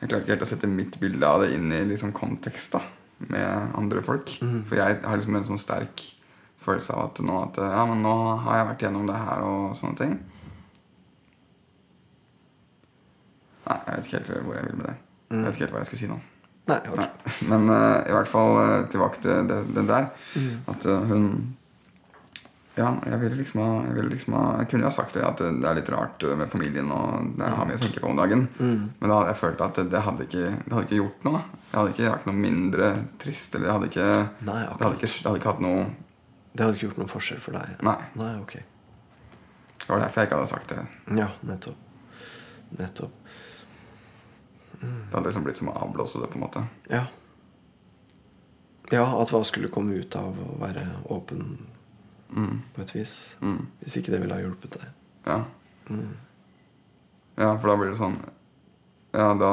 Jeg klarer ikke helt å sette mitt bilde av det inn i liksom kontekst da med andre folk. For jeg har liksom en sånn sterk følelse av at nå, at ja, men nå har jeg vært gjennom det her og sånne ting. Nei, jeg vet ikke helt hvor jeg vil med det. Jeg vet ikke helt hva jeg skulle si nå. Nei, okay. Nei. Men uh, i hvert fall uh, tilbake til det, det der. At uh, hun Ja, jeg ville liksom ha jeg, ville liksom ha, jeg kunne jo ha sagt det at det er litt rart eh, med familien, og det har mye å tenke på om dagen. Men da hadde jeg følt at det hadde ikke, det hadde ikke gjort noe. da. Jeg hadde ikke vært noe mindre trist. Eller jeg hadde ikke, Nei, det hadde ikke, det hadde ikke hatt noe Det hadde ikke gjort noen forskjell for deg? Nei. Nei, ok. Det var derfor jeg ikke hadde sagt det. Ja, nettopp. Nettopp. Det hadde liksom blitt som å avblåse det, på en måte. Ja. Ja, at hva skulle komme ut av å være åpen på et vis. Mm. Hvis ikke det ville ha hjulpet deg. Ja. Ja, for da blir det sånn Ja, da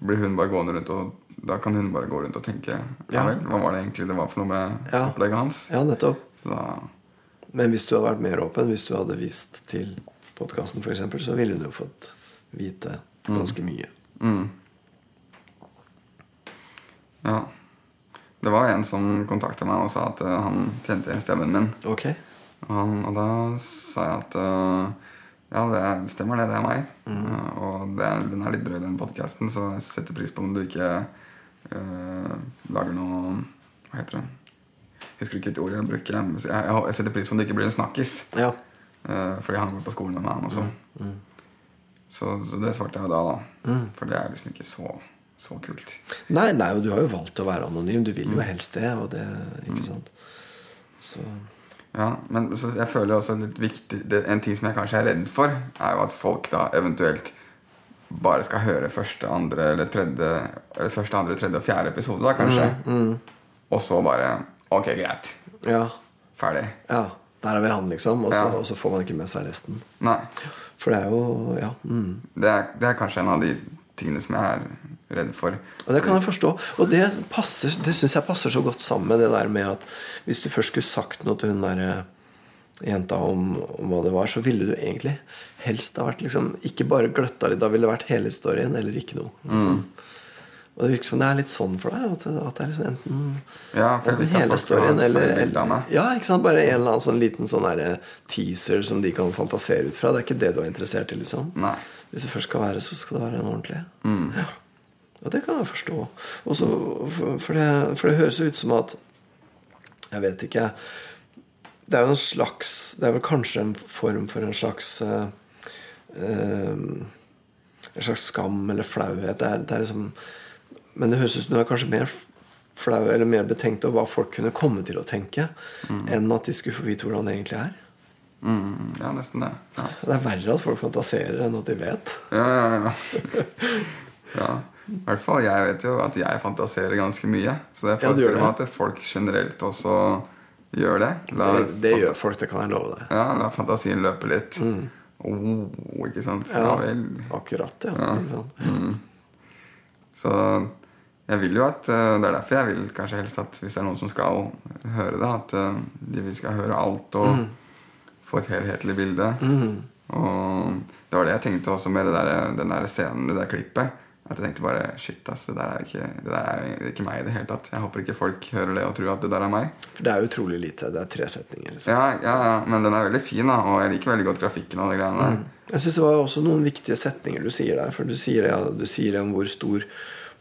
blir hun bare gående rundt og Da kan hun bare gå rundt og tenke Ja, vel, hva var det egentlig det var for noe med Ja. opplegget hans? Ja, nettopp. Da Men hvis du hadde vært mer åpen, hvis du hadde vist til podkasten f.eks., så ville hun jo fått vite ganske mye. mm. Ja. Det var en som kontakta meg og sa at uh, han kjente stemmen min. Ok. Og, han, og da sa jeg at uh, ja, det er, stemmer det. Det er meg. Eh, og det er, den er litt drøy, den podkasten, så jeg setter pris på om du ikke lager noe Hva heter det? Jeg husker ikke et ord jeg bruker. Jeg, jeg, jeg setter pris på om det ikke blir en snakkis. Ja. Fordi han går på skolen med meg, han også. Så, så det svarte jeg da, da. For det er liksom ikke så, så kult. Nei, nei, og du har jo valgt å være anonym. Du vil jo helst det, og det Ikke sant? Så Ja, men så jeg føler også litt viktig En ting som jeg kanskje er redd for, er jo at folk da eventuelt bare skal høre første, andre eller tredje Eller første, andre, tredje og fjerde episode, da kanskje. Og så bare Ok, greit. ja. Ferdig. Ja. Der er vi han, liksom. Og så, Ja. og så får man ikke med seg resten. Nei. For det er jo Ja. Mm. Det er, det er kanskje en av de tingene som jeg er redd for. Og det kan jeg forstå. Og det, passer- det syns jeg passer så godt sammen med det der med at hvis du først skulle sagt noe til hun der eh, jenta om, om hva det var, så ville du egentlig helst ha vært liksom Ikke bare gløtta litt, da ville det vært hele storyen eller ikke noe. Liksom. Og det virker som det er litt sånn for deg. At, det- at det er liksom enten Ja, ikke hele storyen eller, eller. Ja, ikke sant? Bare en eller annen sånn liten sånn der teaser som de kan fantasere ut fra. Det er ikke det du er interessert i, liksom. Nei. Hvis det først skal være, så skal det være en ordentlig. Ja. Og det kan jeg forstå. Også, for, det, for det høres ut som at Jeg vet ikke Det er jo en slags Det er vel kanskje en form for en slags eh, En slags skam eller flauhet. Det er, det er liksom Men det høres ut som du er kanskje mer flau eller mer betenkt over hva folk kunne komme til å tenke, enn at de skulle få vite hvordan det egentlig er. Mm, ja, nesten det. Ja. Det er verre at folk fantaserer enn at de vet. Ja, ja, ja. ja. I hvert fall jeg vet jo at jeg fantaserer ganske mye. Så det Ja, du meg det. at folk generelt også gjør det. La, Det, det gjør folk, det kan jeg love deg. ja, la fantasien løpe litt. Oh, ikke sant? Ja, Mm. Ja. vel. Akkurat, ja. Ja. Ikke sant? Så jeg vil jo at eh, Det er derfor jeg vil kanskje helst at hvis det er noen som skal høre det, at eh, de skal høre alt og Mm. få et helhetlig bilde. Og det var det jeg tenkte også med det der, den der scenen, det der klippet. At jeg tenkte bare Shit, ass, det der er ikke, det der er ikke meg i det hele tatt. Jeg håper ikke folk hører det og tror at det der er meg. For det er utrolig lite. Det er tre setninger. liksom. Ja, ja, ja, Men den er veldig fin, da, og jeg liker veldig godt grafikken. og det greiene der. Jeg syns det var også noen viktige setninger du sier der. For du sier ja, du sier det om hvor stor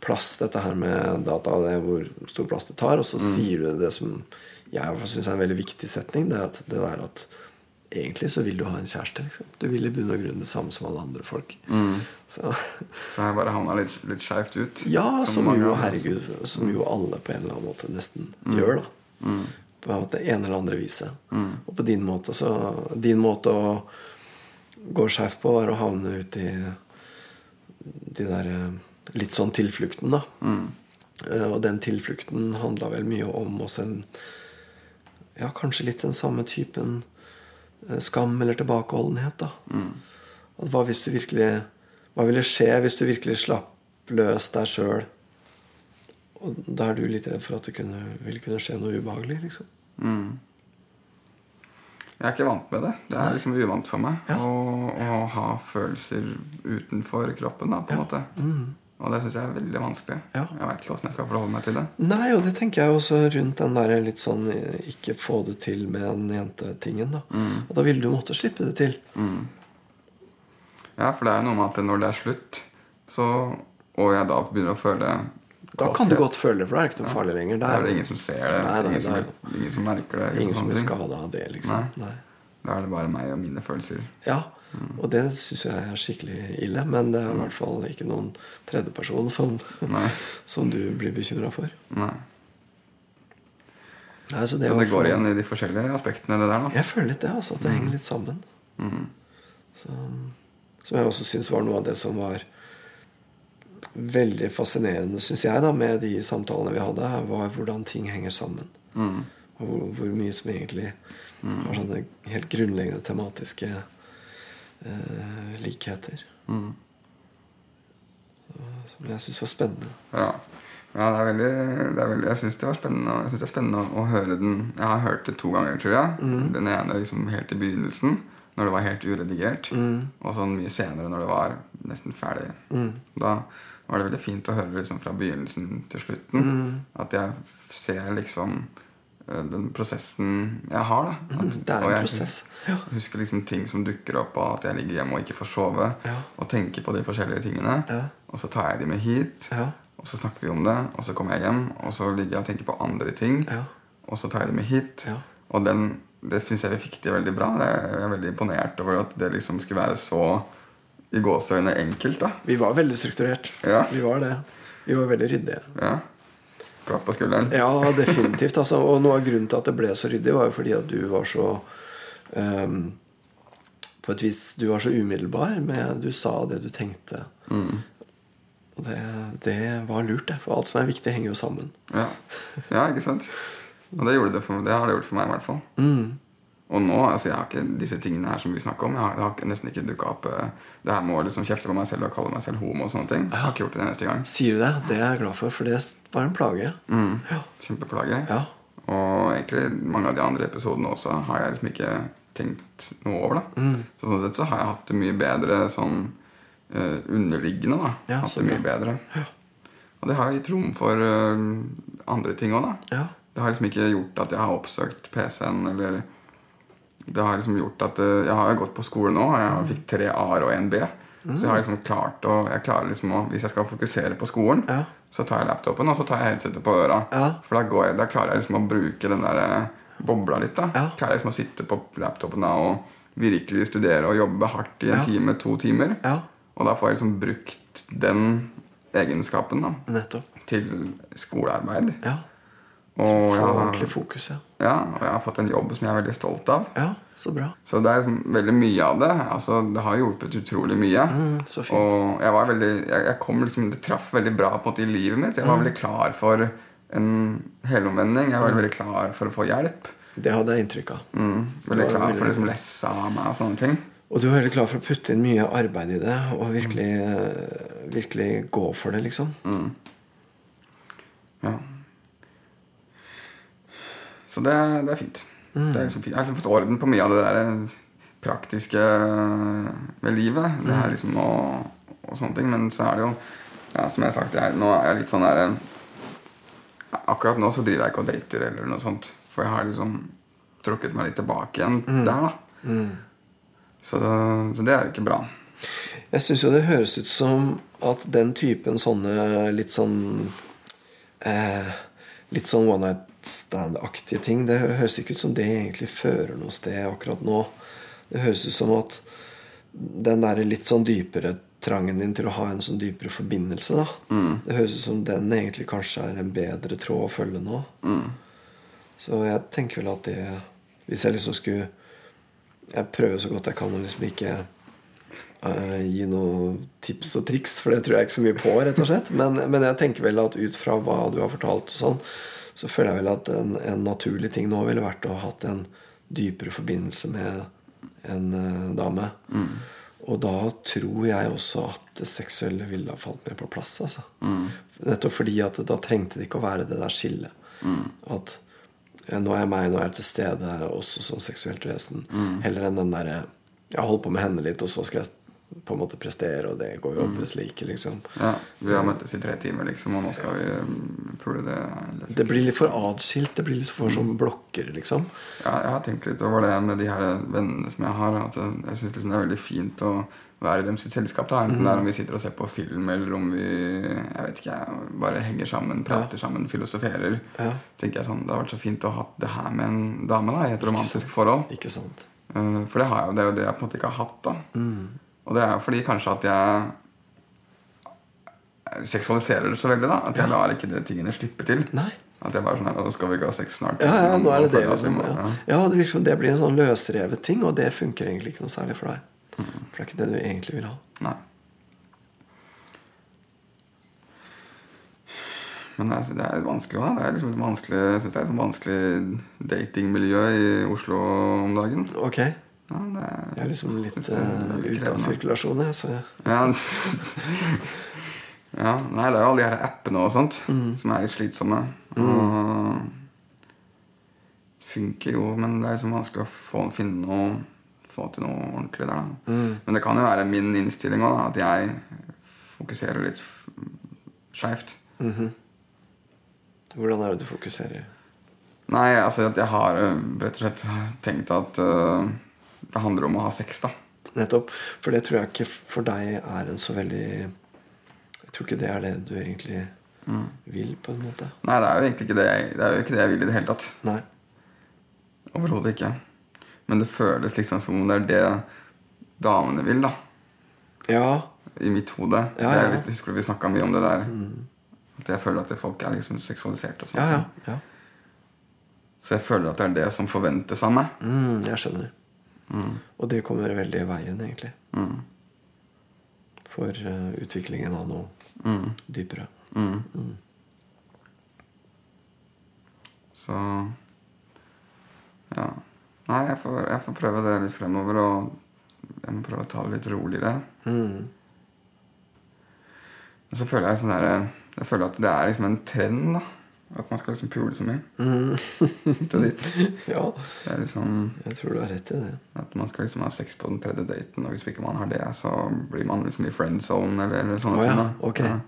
plass dette her med data og det, hvor stor plass det tar. Og så sier du det som jeg syns er en veldig viktig setning. Det er at det der at egentlig så vil du ha en kjæreste. liksom Du vil i bunn og grunn det samme som alle andre folk. Så Så jeg bare havna litt, litt skeivt ut. Ja, som som jo, herregud, som jo alle på en eller annen måte nesten gjør, da. På det ene eller andre viset. Og på din måte så Din måte å gå skeivt på var å havne ut i de der eh, litt sånn tilflukten, da. Eh, Og den tilflukten handla vel mye om også en Ja, kanskje litt den samme typen skam eller tilbakeholdenhet, da. At hva hvis du virkelig Hva ville skje hvis du virkelig slapp løs deg sjøl? Og da er du litt redd for at det kunne, ville kunne skje noe ubehagelig, liksom. Jeg er ikke vant med det. Det er liksom uvant for meg Ja. å, å ha følelser utenfor kroppen. da, på en måte. Og det syns jeg er veldig vanskelig. Mm. Ja. Jeg veit ikke åssen jeg skal forholde meg til det. Nei, og det tenker jeg også rundt den der litt sånn eh, ikke få det til med en jente-tingen. da. Og da ville du måtte slippe det til. Ja, For det er noe med at når det er slutt, så, og jeg da begynner å føle Da kan du godt føle det, for det er ikke noe farlig lenger. Det er det ingen som ser det. Nei, nei, ingen, som, nei. ingen som merker det. ingen som blir skada av det, liksom. Nei. Nei. Da er det bare meg og mine følelser. Ja, og det syns jeg er skikkelig ille. Men det er i hvert fall ikke noen tredjeperson som, som du blir bekymra for. Nei. Nei, så det, Så det går for... igjen i de forskjellige aspektene, det der. da. Jeg føler litt det, altså, at det henger litt sammen. Så, som jeg også syns var noe av det som var veldig fascinerende, syns jeg, da, med de samtalene vi hadde, var hvordan ting henger sammen. Og hvor, hvor mye som egentlig Var sånne helt grunnleggende tematiske eh, likheter. Så- Som jeg syns var spennende. Ja, ja det er veldig, det er veldig Jeg syns det var spennende Jeg synes det er spennende å, å høre den. Jeg har hørt det to ganger, tror jeg. Den ene liksom helt i begynnelsen, når det var helt uredigert. Og sånn mye senere, når det var nesten ferdig. Da var det veldig fint å høre liksom fra begynnelsen til slutten. At jeg ser liksom eh, den prosessen jeg har. da At- det er en jeg prosess, ja. Husker liksom ting som dukker opp, og at jeg ligger hjemme og ikke får sove. Ja. Og tenker på de forskjellige tingene. Ja. Og så tar jeg de med hit. Ja. Og så snakker vi om det, og så kommer jeg hjem, og så ligger jeg og tenker på andre ting. Ja. Og så tar jeg de med hit. Ja. Og den, det syns jeg vi fikk til veldig bra. Jeg er veldig imponert over at det liksom skulle være så i gåseøyne enkelt. da Vi var veldig strukturert. Ja. Vi var det. Vi var veldig ryddige. Ja. Klapp på skulderen. Ja, definitivt. Altså. Og noe av grunnen til at det ble så ryddig, var jo fordi at du var så um, På et vis Du var så umiddelbar med Du sa det du tenkte. Og det, det var lurt, det. For alt som er viktig, henger jo sammen. Ja. ja, ikke sant? Og det, det, for, det har det gjort for meg, i hvert fall. Og nå, altså jeg har ikke disse tingene her som vi snakker om. Jeg har, jeg har nesten ikke dukka opp uh, Det her med å liksom kjefte på meg selv og kalle meg selv homo og sånne ting. Jeg har ikke gjort det neste gang. Sier du det? Det er jeg glad for, for det var en plage. Ja. Kjempeplage. Ja. Og egentlig mange av de andre episodene også har jeg liksom ikke tenkt noe over. da Mm. Så sånn sett så har jeg hatt det mye bedre sånn uh, underliggende. da Ja, Hatt det mye bra. bedre. Og det har gitt rom for uh, andre ting òg, da. Ja. Det har liksom ikke gjort at jeg har oppsøkt PC-en, eller Det har liksom gjort at eh, Jeg har gått på skole nå, og jeg fikk tre A-er og en B. Så jeg har liksom klart å Jeg klarer liksom å Hvis jeg skal fokusere på skolen, Ja. så tar jeg laptopen, og så tar jeg headsetet på øra. Ja. For da, går jeg, da klarer jeg liksom å bruke den der eh, bobla litt. da Ja. Klarer jeg liksom å sitte på laptopen da og virkelig studere og jobbe hardt i en time, to timer. Ja. Og da får jeg liksom brukt den egenskapen da Nettopp. til skolearbeid. Ja. Og Få ordentlig fokus, ja. Ja, og jeg har fått en jobb som jeg er veldig stolt av. Ja, så bra. Så det er veldig mye av det. Altså, det har hjulpet utrolig mye. Mm, så fint. Og jeg var veldig jeg, jeg kom liksom, Det traff veldig bra på en måte i livet mitt. Mm. Jeg var veldig klar for en helomvending. Jeg var veldig klar for å få hjelp. Det hadde jeg inntrykk av. Mm, veldig klar veldig... for å liksom lesse av meg og sånne ting. Og du er veldig klar for å putte inn mye arbeid i det og virkelig, eh, virkelig gå for det, liksom. Ja. Så det, det er fint. Mm. Det er liksom fint. Jeg har liksom fått orden på mye av det der praktiske med livet. Det er liksom og, og sånne ting. Men så er det jo ja, som jeg har sagt, jeg, nå er jeg litt sånn der eh, Akkurat nå så driver jeg ikke og dater eller noe sånt. For jeg har liksom trukket meg litt tilbake igjen der, da. Så, det, så det er jo ikke bra. Jeg syns jo det høres ut som at den typen sånne litt sånn eh, Litt sånn one night stand-aktige ting, det høres ikke ut som det egentlig fører noe sted akkurat nå. Det høres ut som at den der litt sånn dypere trangen din til å ha en sånn dypere forbindelse, da. Det høres ut som den egentlig kanskje er en bedre tråd å følge nå. Så jeg tenker vel at det Hvis jeg liksom skulle Jeg prøver så godt jeg kan å liksom ikke uh, gi noen tips og triks, for det tror jeg ikke så mye på, rett og slett. Men, men jeg tenker vel at ut fra hva du har fortalt, og sånn, så føler jeg vel at en, en naturlig ting nå ville vært å ha hatt en dypere forbindelse med en uh, dame. Og da tror jeg også at det seksuelle ville ha falt mer på plass. Altså. Nettopp fordi at da trengte det ikke å være det der skillet. At eh, nå er jeg meg, nå er jeg til stede også som seksuelt vesen. Heller enn den derre Jeg holder på med henne litt, og så skal jeg på en måte prestere, og det går jo obviously ikke, liksom. Ja, Vi har møttes i tre timer, liksom, og nå skal vi mm, pule det. det. Blir litt for atskilt. Det blir litt for som blokker, liksom. Ja, jeg har tenkt litt over det med de her vennene som jeg har. At jeg syns liksom det er veldig fint å være i dem sitt selskap. da Enten det er om vi sitter og ser på film, eller om vi jeg vet ikke, bare henger sammen, prater sammen, filosoferer. Ja. tenker jeg sånn, Det har vært så fint å ha det her med en dame da i et romantisk forhold. Ikke sant? Eh, For det, har jeg, jo- det er jo det jeg på en måte ikke har hatt. da Og det er jo fordi kanskje at jeg seksualiserer det så veldig. da At jeg lar ikke de tingene slippe til. Nei. At jeg bare sånn her, «Nå skal vi ikke ha sex snart? Ja, ja, nå er det det, liksom. Ja. ja, det virker som det blir en sånn løsrevet ting, og det funker egentlig ikke noe særlig for deg. Mm. For det er ikke det du egentlig vil ha. Nei. Men det er, det er litt vanskelig da. Det er liksom et vanskelig, synes det et sånn vanskelig datingmiljø i Oslo om dagen. Ok. Ja, det er, Jeg er liksom litt uh, ute av sirkulasjon, jeg. Så Ja, ja, nei, det er jo alle de her appene og sånt som er litt slitsomme. Og funker jo, men det er liksom vanskelig å få, finne noe Få til noe ordentlig der. da Men det kan jo være min innstilling òg, at jeg fokuserer litt skeivt. Mm -hmm. hvordan er det du fokuserer? Nei, altså at jeg har øh, rett og slett tenkt at øh, det handler om å ha sex, da. Nettopp. For det tror jeg ikke for deg er en så veldig Jeg tror ikke det er det du egentlig vil, på en måte. Nei, det er jo egentlig ikke det jeg, det er ikke det jeg vil i det hele tatt. Nei. Overhodet ikke. Men det føles liksom som om det er det damene vil, da. Ja. I mitt hode. Ja, det ja. litt, husker du vi snakka mye om det der? At jeg føler at folk er liksom seksualisert og sånt. Ja, ja. ja. Så jeg føler at det er det som forventes av meg. Mm, jeg skjønner. Og det kommer veldig i veien, egentlig. Mm. For uh, utviklingen av noe Mm. dypere. Mm. Så Ja. Nei, jeg får, jeg får prøve det litt fremover, og jeg må prøve å ta det litt roligere. Mm. Men så føler jeg sånn der, Jeg føler at det er liksom en trend, da. At man skal liksom pule så mye. Til ditt. Ja, Det er liksom jeg tror du har rett i det. At man skal liksom ha sex på den tredje daten, og hvis ikke man har det, så blir man liksom i friend zone eller, eller sånne sånne ja, ting. da. ok. Ja.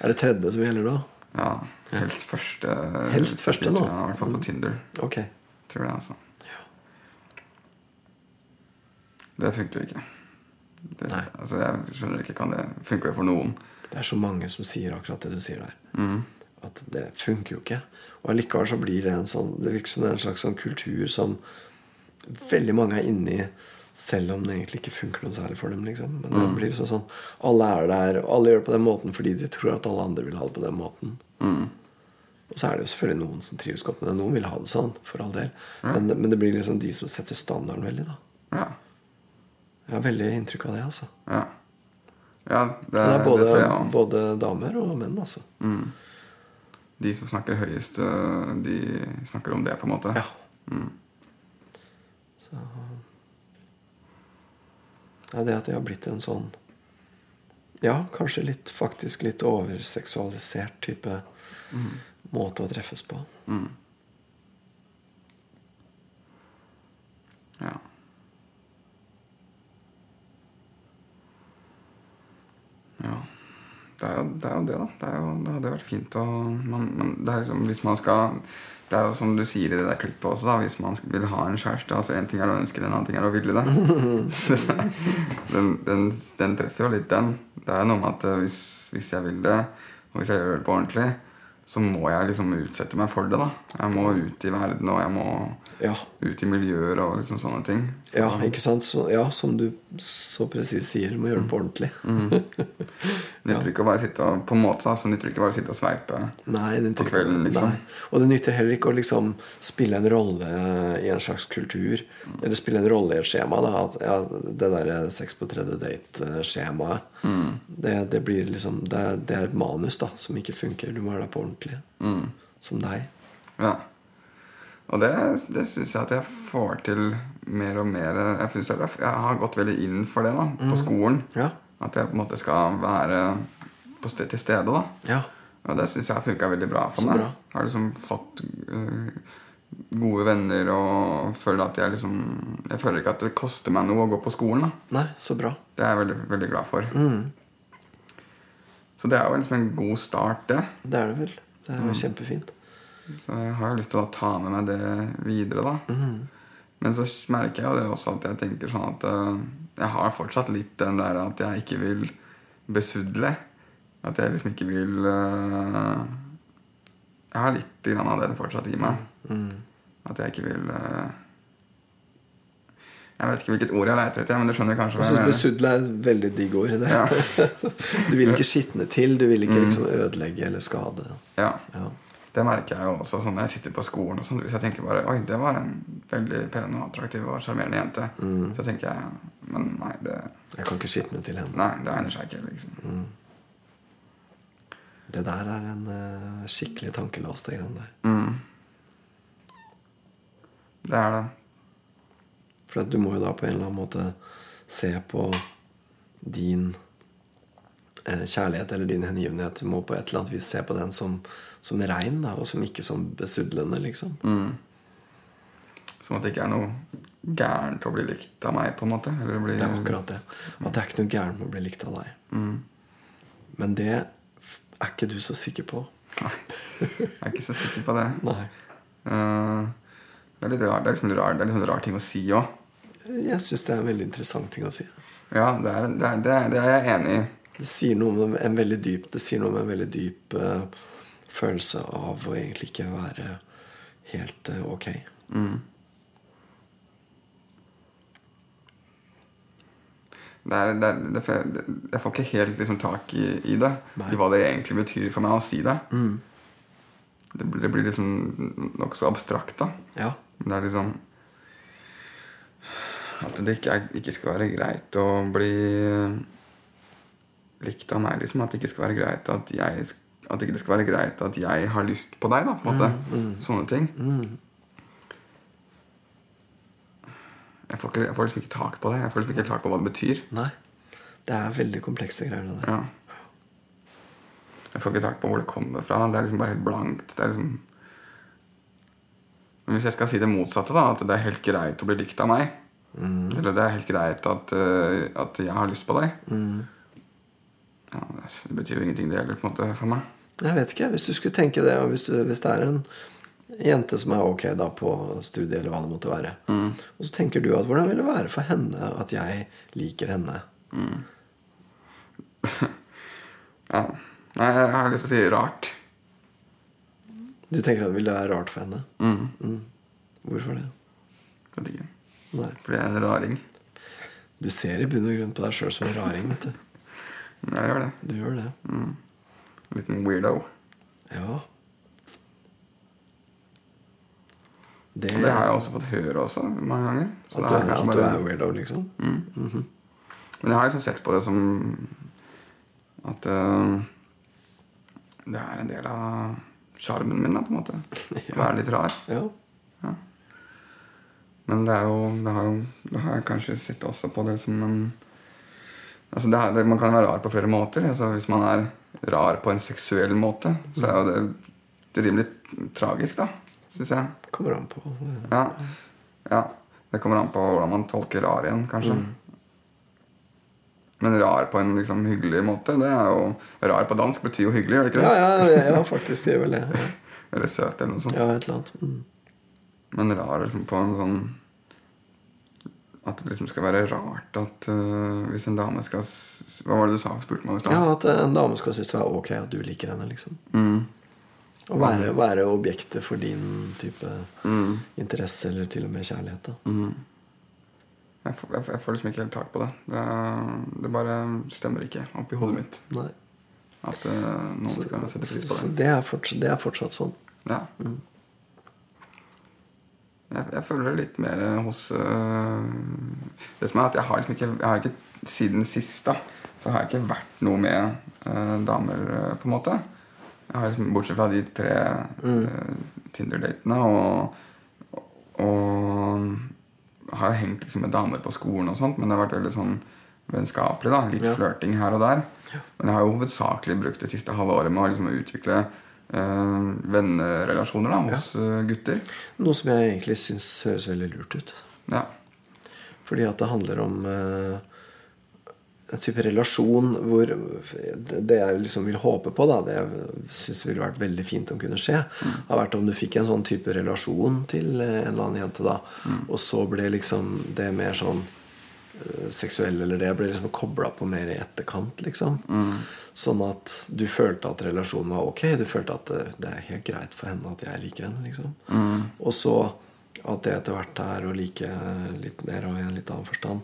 Er det tredje som gjelder da? Ja, helst første. Helst første nå? Ja, I hvert fall på Tinder. Ok. Tror det, altså. Det funker ikke. Det, altså, jeg skjønner ikke, kan det Funker det for noen? Det er så mange som sier akkurat det du sier der. Mm. At det funker jo ikke. Og allikevel så blir det en sånn Det virker som det er en slags sånn kultur som veldig mange er inni, selv om det egentlig ikke funker noe særlig for dem. liksom Men det blir sånn, sånn Alle er der, og alle gjør det på den måten fordi de tror at alle andre vil ha det på den måten. Mm. Og så er det jo selvfølgelig noen som trives godt med det. Noen vil ha det sånn, for all del. Men, det- men det blir liksom de som setter standarden veldig, da. Ja. Jeg har veldig inntrykk av det, altså. Ja, ja det, Det er det både, òg. både damer og menn, altså. De som snakker høyest, øh, de snakker om det, på en måte. Ja. Så ja, Det at det har blitt en sånn Ja, kanskje litt faktisk litt overseksualisert type måte å treffes på. Ja. Ja. Det er jo det, er jo det da. Det, jo, det hadde vært fint å man, Men det er liksom, hvis man skal Det er jo som du sier i det der klippet også, da. Hvis man vil ha en kjæreste altså En ting er å ønske det, en annen ting er å ville det. den, den, den treffer jo litt, den. Det er noe med at eh, hvis, hvis jeg vil det, og hvis jeg gjør det på ordentlig, så må jeg liksom utsette meg for det. da Jeg må ut i verden, og jeg må Ja. ut i miljøer og liksom sånne ting. Ja, ikke sant? Så, ja, som du så presis sier, du må gjøre det på ordentlig. Det nytter ikke å bare sitte og på en måte da, så nytter det ikke bare å sitte og sveipe. Nei, På kvelden, liksom. Nei. Og det nytter heller ikke å liksom spille en rolle i en slags kultur. Eller spille en rolle i et skjema. Da. At, ja, det derre sex på tredje date-skjemaet. Det, det blir liksom det, det er et manus da som ikke funker. Du må være der på ordentlig. Som deg. Ja. Og det, det syns jeg at jeg får til mer og mer. Jeg, synes at jeg, jeg har gått veldig inn for det da på skolen. Ja. At jeg på en måte skal være på sted, til stede. da Ja. Og det syns jeg har funka veldig bra for Så meg. bra. Jeg har liksom fått uh, gode venner og føler at jeg liksom Jeg føler ikke at det koster meg noe å gå på skolen. da Nei, så bra. Det er jeg veldig, veldig glad for. Mm. Så det er jo liksom en god start, det. Det er det vel. Det er jo kjempefint. Så jeg har jo lyst til å ta med meg det videre, da. Men så merker jeg jo det også at jeg tenker sånn at uh, jeg har fortsatt litt den der at jeg ikke vil besudle. At jeg liksom ikke vil uh, Jeg har litt grann av det fortsatt i meg. At jeg ikke vil uh, Jeg vet ikke hvilket ord jeg leter etter, men du skjønner kanskje hva jeg mener. besudle er et veldig digg ord. Det. Ja. du vil ikke skitne til. Du vil ikke liksom ødelegge eller skade. Ja. Ja. Det merker jeg jo også sånn når jeg sitter på skolen. og sånn, Hvis jeg tenker bare Oi, det var en veldig pen og attraktiv og sjarmerende jente. Så tenker jeg Men nei, det, Jeg kan ikke skitne til henne. nei, det egner seg ikke. liksom Det der er en uh, skikkelig tankelås, det greiene der. Mm. Det er det. For du må jo da på en eller annen måte se på din eh, kjærlighet eller din hengivenhet. Du må på et eller annet vis se på den som, som rein, da, og som ikke som besudlende, liksom. Sånn at det ikke er noe gærent å bli likt av meg, på en måte. Eller bli, Det er akkurat det. At det er ikke noe gærent med å bli likt av deg. Men det er ikke du så sikker på. Nei, jeg er ikke så sikker på det. Nei. Uh, det er litt rart, det er liksom rar, det er liksom rar ting å si òg. Jeg syns det er en veldig interessant ting å si. Ja, det er, det, er, det, er, det jeg enig i. Det sier noe om en veldig dyp Det sier noe om en veldig dyp eh, følelse av å egentlig ikke være helt ok. ok. Det er, det er, det, er, jeg får ikke helt liksom, tak i, i det. Nei. I hva det egentlig betyr for meg å si det. Det, blir- det blir liksom nokså abstrakt, da. Ja. Det er liksom At det ikke, ikke skal være greit å bli likt av meg. liksom At det ikke skal være greit at jeg At ikke det skal være greit at jeg har lyst på deg. da på en måte Sånne ting. Jeg får, ikke, jeg får liksom ikke tak på det. Jeg får liksom ikke tak på hva det betyr. Nei. Det er veldig komplekse greier, det der. Ja. Jeg får ikke tak på hvor det kommer fra. Det er liksom bare helt blankt. Det er liksom Men hvis jeg skal si det motsatte, da at det er helt greit å bli likt av meg Eller det er helt greit at, øh, at jeg har lyst på deg ja, Det betyr jo ingenting, det heller, på en måte, for meg. Jeg vet ikke. Hvis du skulle tenke det, og hvis, du, hvis det er en jente som er ok da på studiet, eller hva det måtte være, og så tenker du at hvordan vil det være for henne at jeg liker henne? Ja. Nei, jeg har lyst til å si rart. Du tenker at vil det være rart for henne? Mm. Hvorfor det? Vet ikke. Nei. Fordi jeg er en raring. Du ser i bunn og grunn på deg sjøl som en raring, vet du. Jeg gjør det. Du gjør det. En liten weirdo. Ja. Det, Og det har jeg også fått høre også mange ganger. Så at, du er bare... at du er weirdo, liksom? Men jeg har liksom sett på det som at uh, det er en del av sjarmen min, da, på en måte. Å være litt rar. Ja. Men det er jo Det har, jo, det har jeg kanskje sett også på det som en Altså det er, det, Man kan være rar på flere måter. Altså Hvis man er rar på en seksuell måte, så er jo det, det rimelig tragisk, da. Syns jeg. Kommer an på. Ja. ja. Det kommer an på hvordan man tolker rar igjen, kanskje. Men rar på en liksom hyggelig måte. Det er jo Rar på dansk betyr jo hyggelig, gjør det ikke Ja, det? ja, ja faktisk, det gjør vel det. Ja, Eller søt, eller noe sånt. ja et eller annet. Mm. Men rar liksom på en sånn At det liksom skal være rart at uh, hvis en dame skal Hva var det du sa? spurte meg? Ja, at en dame skal synes det er ok at du liker henne, liksom. Mm. Å være, være objektet for din type Mm. interesse, eller til og med kjærlighet. da. Mm. Jeg, får, jeg, jeg får liksom ikke helt tak på det. Det, det bare stemmer ikke oppi hodet mitt. Nei. At uh, noen Så, skal sette pris på så det. det, er fortsatt, det er fortsatt sånn. Ja. Jeg, jeg føler det litt mer hos øh, Det som er at jeg har liksom ikke, jeg har ikke Siden sist da så har jeg ikke vært noe med øh, damer, øh, på en måte. Jeg har liksom, Bortsett fra de tre øh, Tinder-datene og, og har hengt liksom med damer på skolen og sånt, men det har vært veldig sånn vennskapelig. da, Litt Ja. flørting her og der. Men jeg har jo hovedsakelig brukt det siste halve året med å liksom utvikle øh, vennerelasjoner da, hos ja. gutter. Noe som jeg egentlig syns høres veldig lurt ut. Ja. Fordi at det handler om eh, en type relasjon hvor det jeg liksom vil håpe på, da, det jeg syns ville vært veldig fint om kunne skje, har vært om du fikk en sånn type relasjon til eh, en eller annen jente, da, og så ble liksom det mer sånn eh, seksuell eller det ble liksom kobla på mer i etterkant, liksom. Sånn at du følte at relasjonen var ok. Du følte at det, det er helt greit for henne at jeg liker henne, liksom. Og så at det etter hvert er å like litt mer og i en litt annen forstand.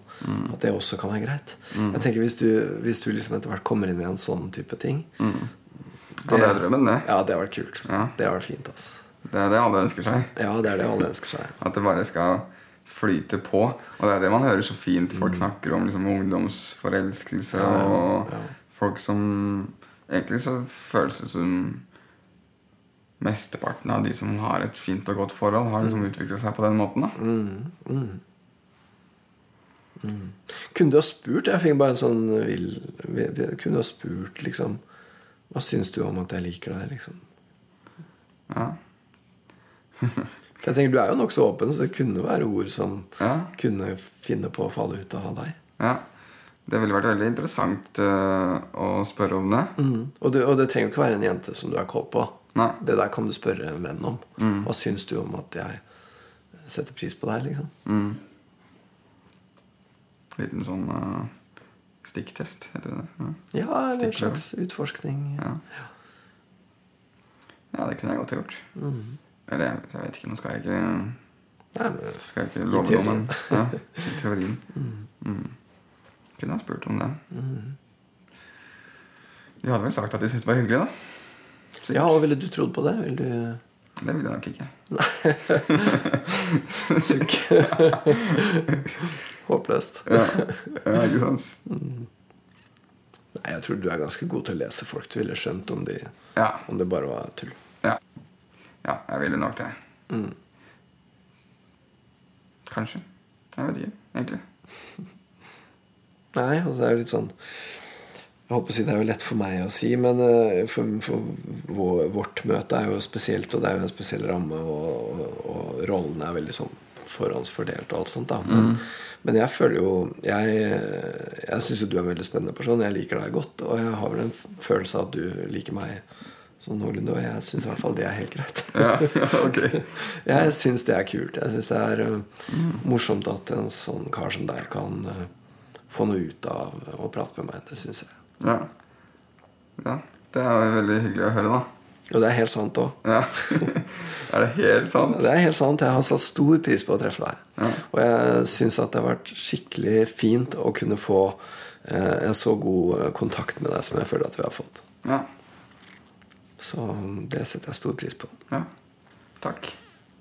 At det også kan være greit. Jeg tenker Hvis du, hvis du liksom etter hvert kommer inn i en sånn type ting ja, det er drømmen, det. Ja, det har vært kult. Ja. Det har vært fint. altså Det er det alle ønsker seg. Ja, det er det alle ønsker seg. At det bare skal flyte på. Og det er det man hører så fint folk snakker om. liksom Ungdomsforelskelse Mm. og folk som Egentlig så føles det som mesteparten av de som har et fint og godt forhold, har Mm. liksom utviklet seg på den måten. da Kunne du ha spurt? Jeg fikk bare en sånn vil, Kunne du ha spurt, liksom Hva syns du om at jeg liker deg, liksom? Ja. Jeg tenker Du er jo nokså åpen, så det kunne være ord som Ja. kunne finne på å falle ut av deg. ja. Det ville vært veldig interessant uh, å spørre om det. Mm. Og, du, og det trenger jo ikke være en jente som du er kåt på. Nei. Det der kan du spørre en venn om. Mm. Hva syns du om at jeg setter pris på deg, liksom? Mm. Liten sånn uh, stikktest, heter det det? Ja. Ja, eller en slags utforskning. Ja. ja, det kunne jeg godt ha gjort. Mm. Eller jeg, jeg vet ikke, nå skal jeg ikke, Nei, men skal jeg ikke love noe, men ja, i teorien. Mm. Kunne ha spurt om det. Mm. De hadde vel sagt at de syntes det var hyggelig, da. Sikkert. Ja, og ville du trodd på det? Vil du Det ville jeg nok ikke. Nei. Sukk. Håpløst. Ja, ja ikke sant? Nei, jeg tror du er ganske god til å lese folk. Du ville skjønt om, de, Ja. om det bare var tull. Ja. Jeg ville nok det. Mm. Kanskje. Jeg vet ikke, egentlig. Nei, altså det er jo litt sånn Jeg på å si Det er jo lett for meg å si, men eh, for, for vårt møte er jo spesielt, og det er jo en spesiell ramme, og, og, og rollene er veldig sånn forhåndsfordelt og alt sånt. da Men, men jeg føler jo Jeg, jeg syns jo du er en veldig spennende person. Jeg liker deg godt, og jeg har vel en følelse av at du liker meg sånn noenlunde, og jeg syns i hvert fall det er helt greit. Ja, ok. Jeg syns det er kult. Jeg syns det er mm. morsomt at en sånn kar som deg kan uh, få noe ut av å prate med meg. Det syns jeg. Ja. ja. Det er veldig hyggelig å høre, da. Og det er helt sant òg. Ja. er det helt sant? Det er helt sant. Jeg har satt stor pris på å treffe deg. Ja. Og jeg syns at det har vært skikkelig fint å kunne få eh, en så god uh, kontakt med deg som jeg føler at vi har fått. Ja. Så um, det setter jeg stor pris på. ja. Takk.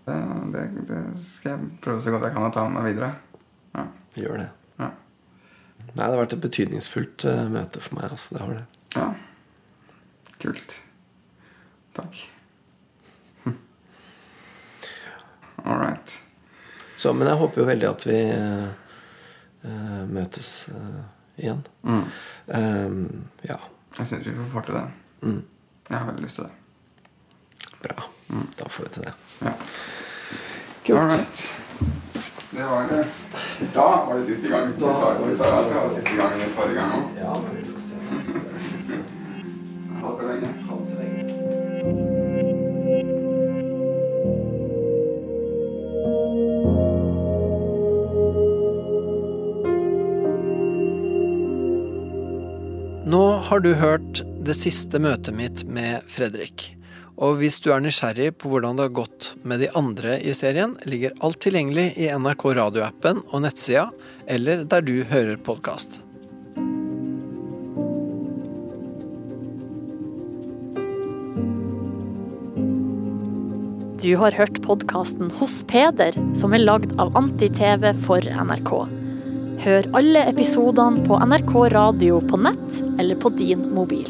Det, det, det skal jeg prøve så godt jeg kan å ta med meg videre. Ja. Gjør det. Ja. Nei, det har vært et betydningsfullt uh, møte for meg. Altså. Det har det. ja. Kult. Takk. All right. Så, men jeg håper jo veldig at vi eh, eh, møtes uh, igjen. Mm. Um, ja, Jeg syns vi får til det. Mm. Jeg har veldig lyst til det. bra. Da får vi til det. Ja. Kult. All right. Det var det. Da var det siste gang. Da var det sa at det var siste gang forrige gang òg. Ja, men vi får se. Ha det så lenge. Ha det så lenge. Nå har du hørt det siste møtet mitt med Fredrik. Og hvis du er nysgjerrig på hvordan det har gått med de andre i serien, ligger alt tilgjengelig i NRK radioappen og nettsida, eller der du hører podkast. Du har hørt podkasten Hos Peder, som er lagd av Anti-TV for NRK. Hør alle episodene på NRK radio på nett eller på din mobil.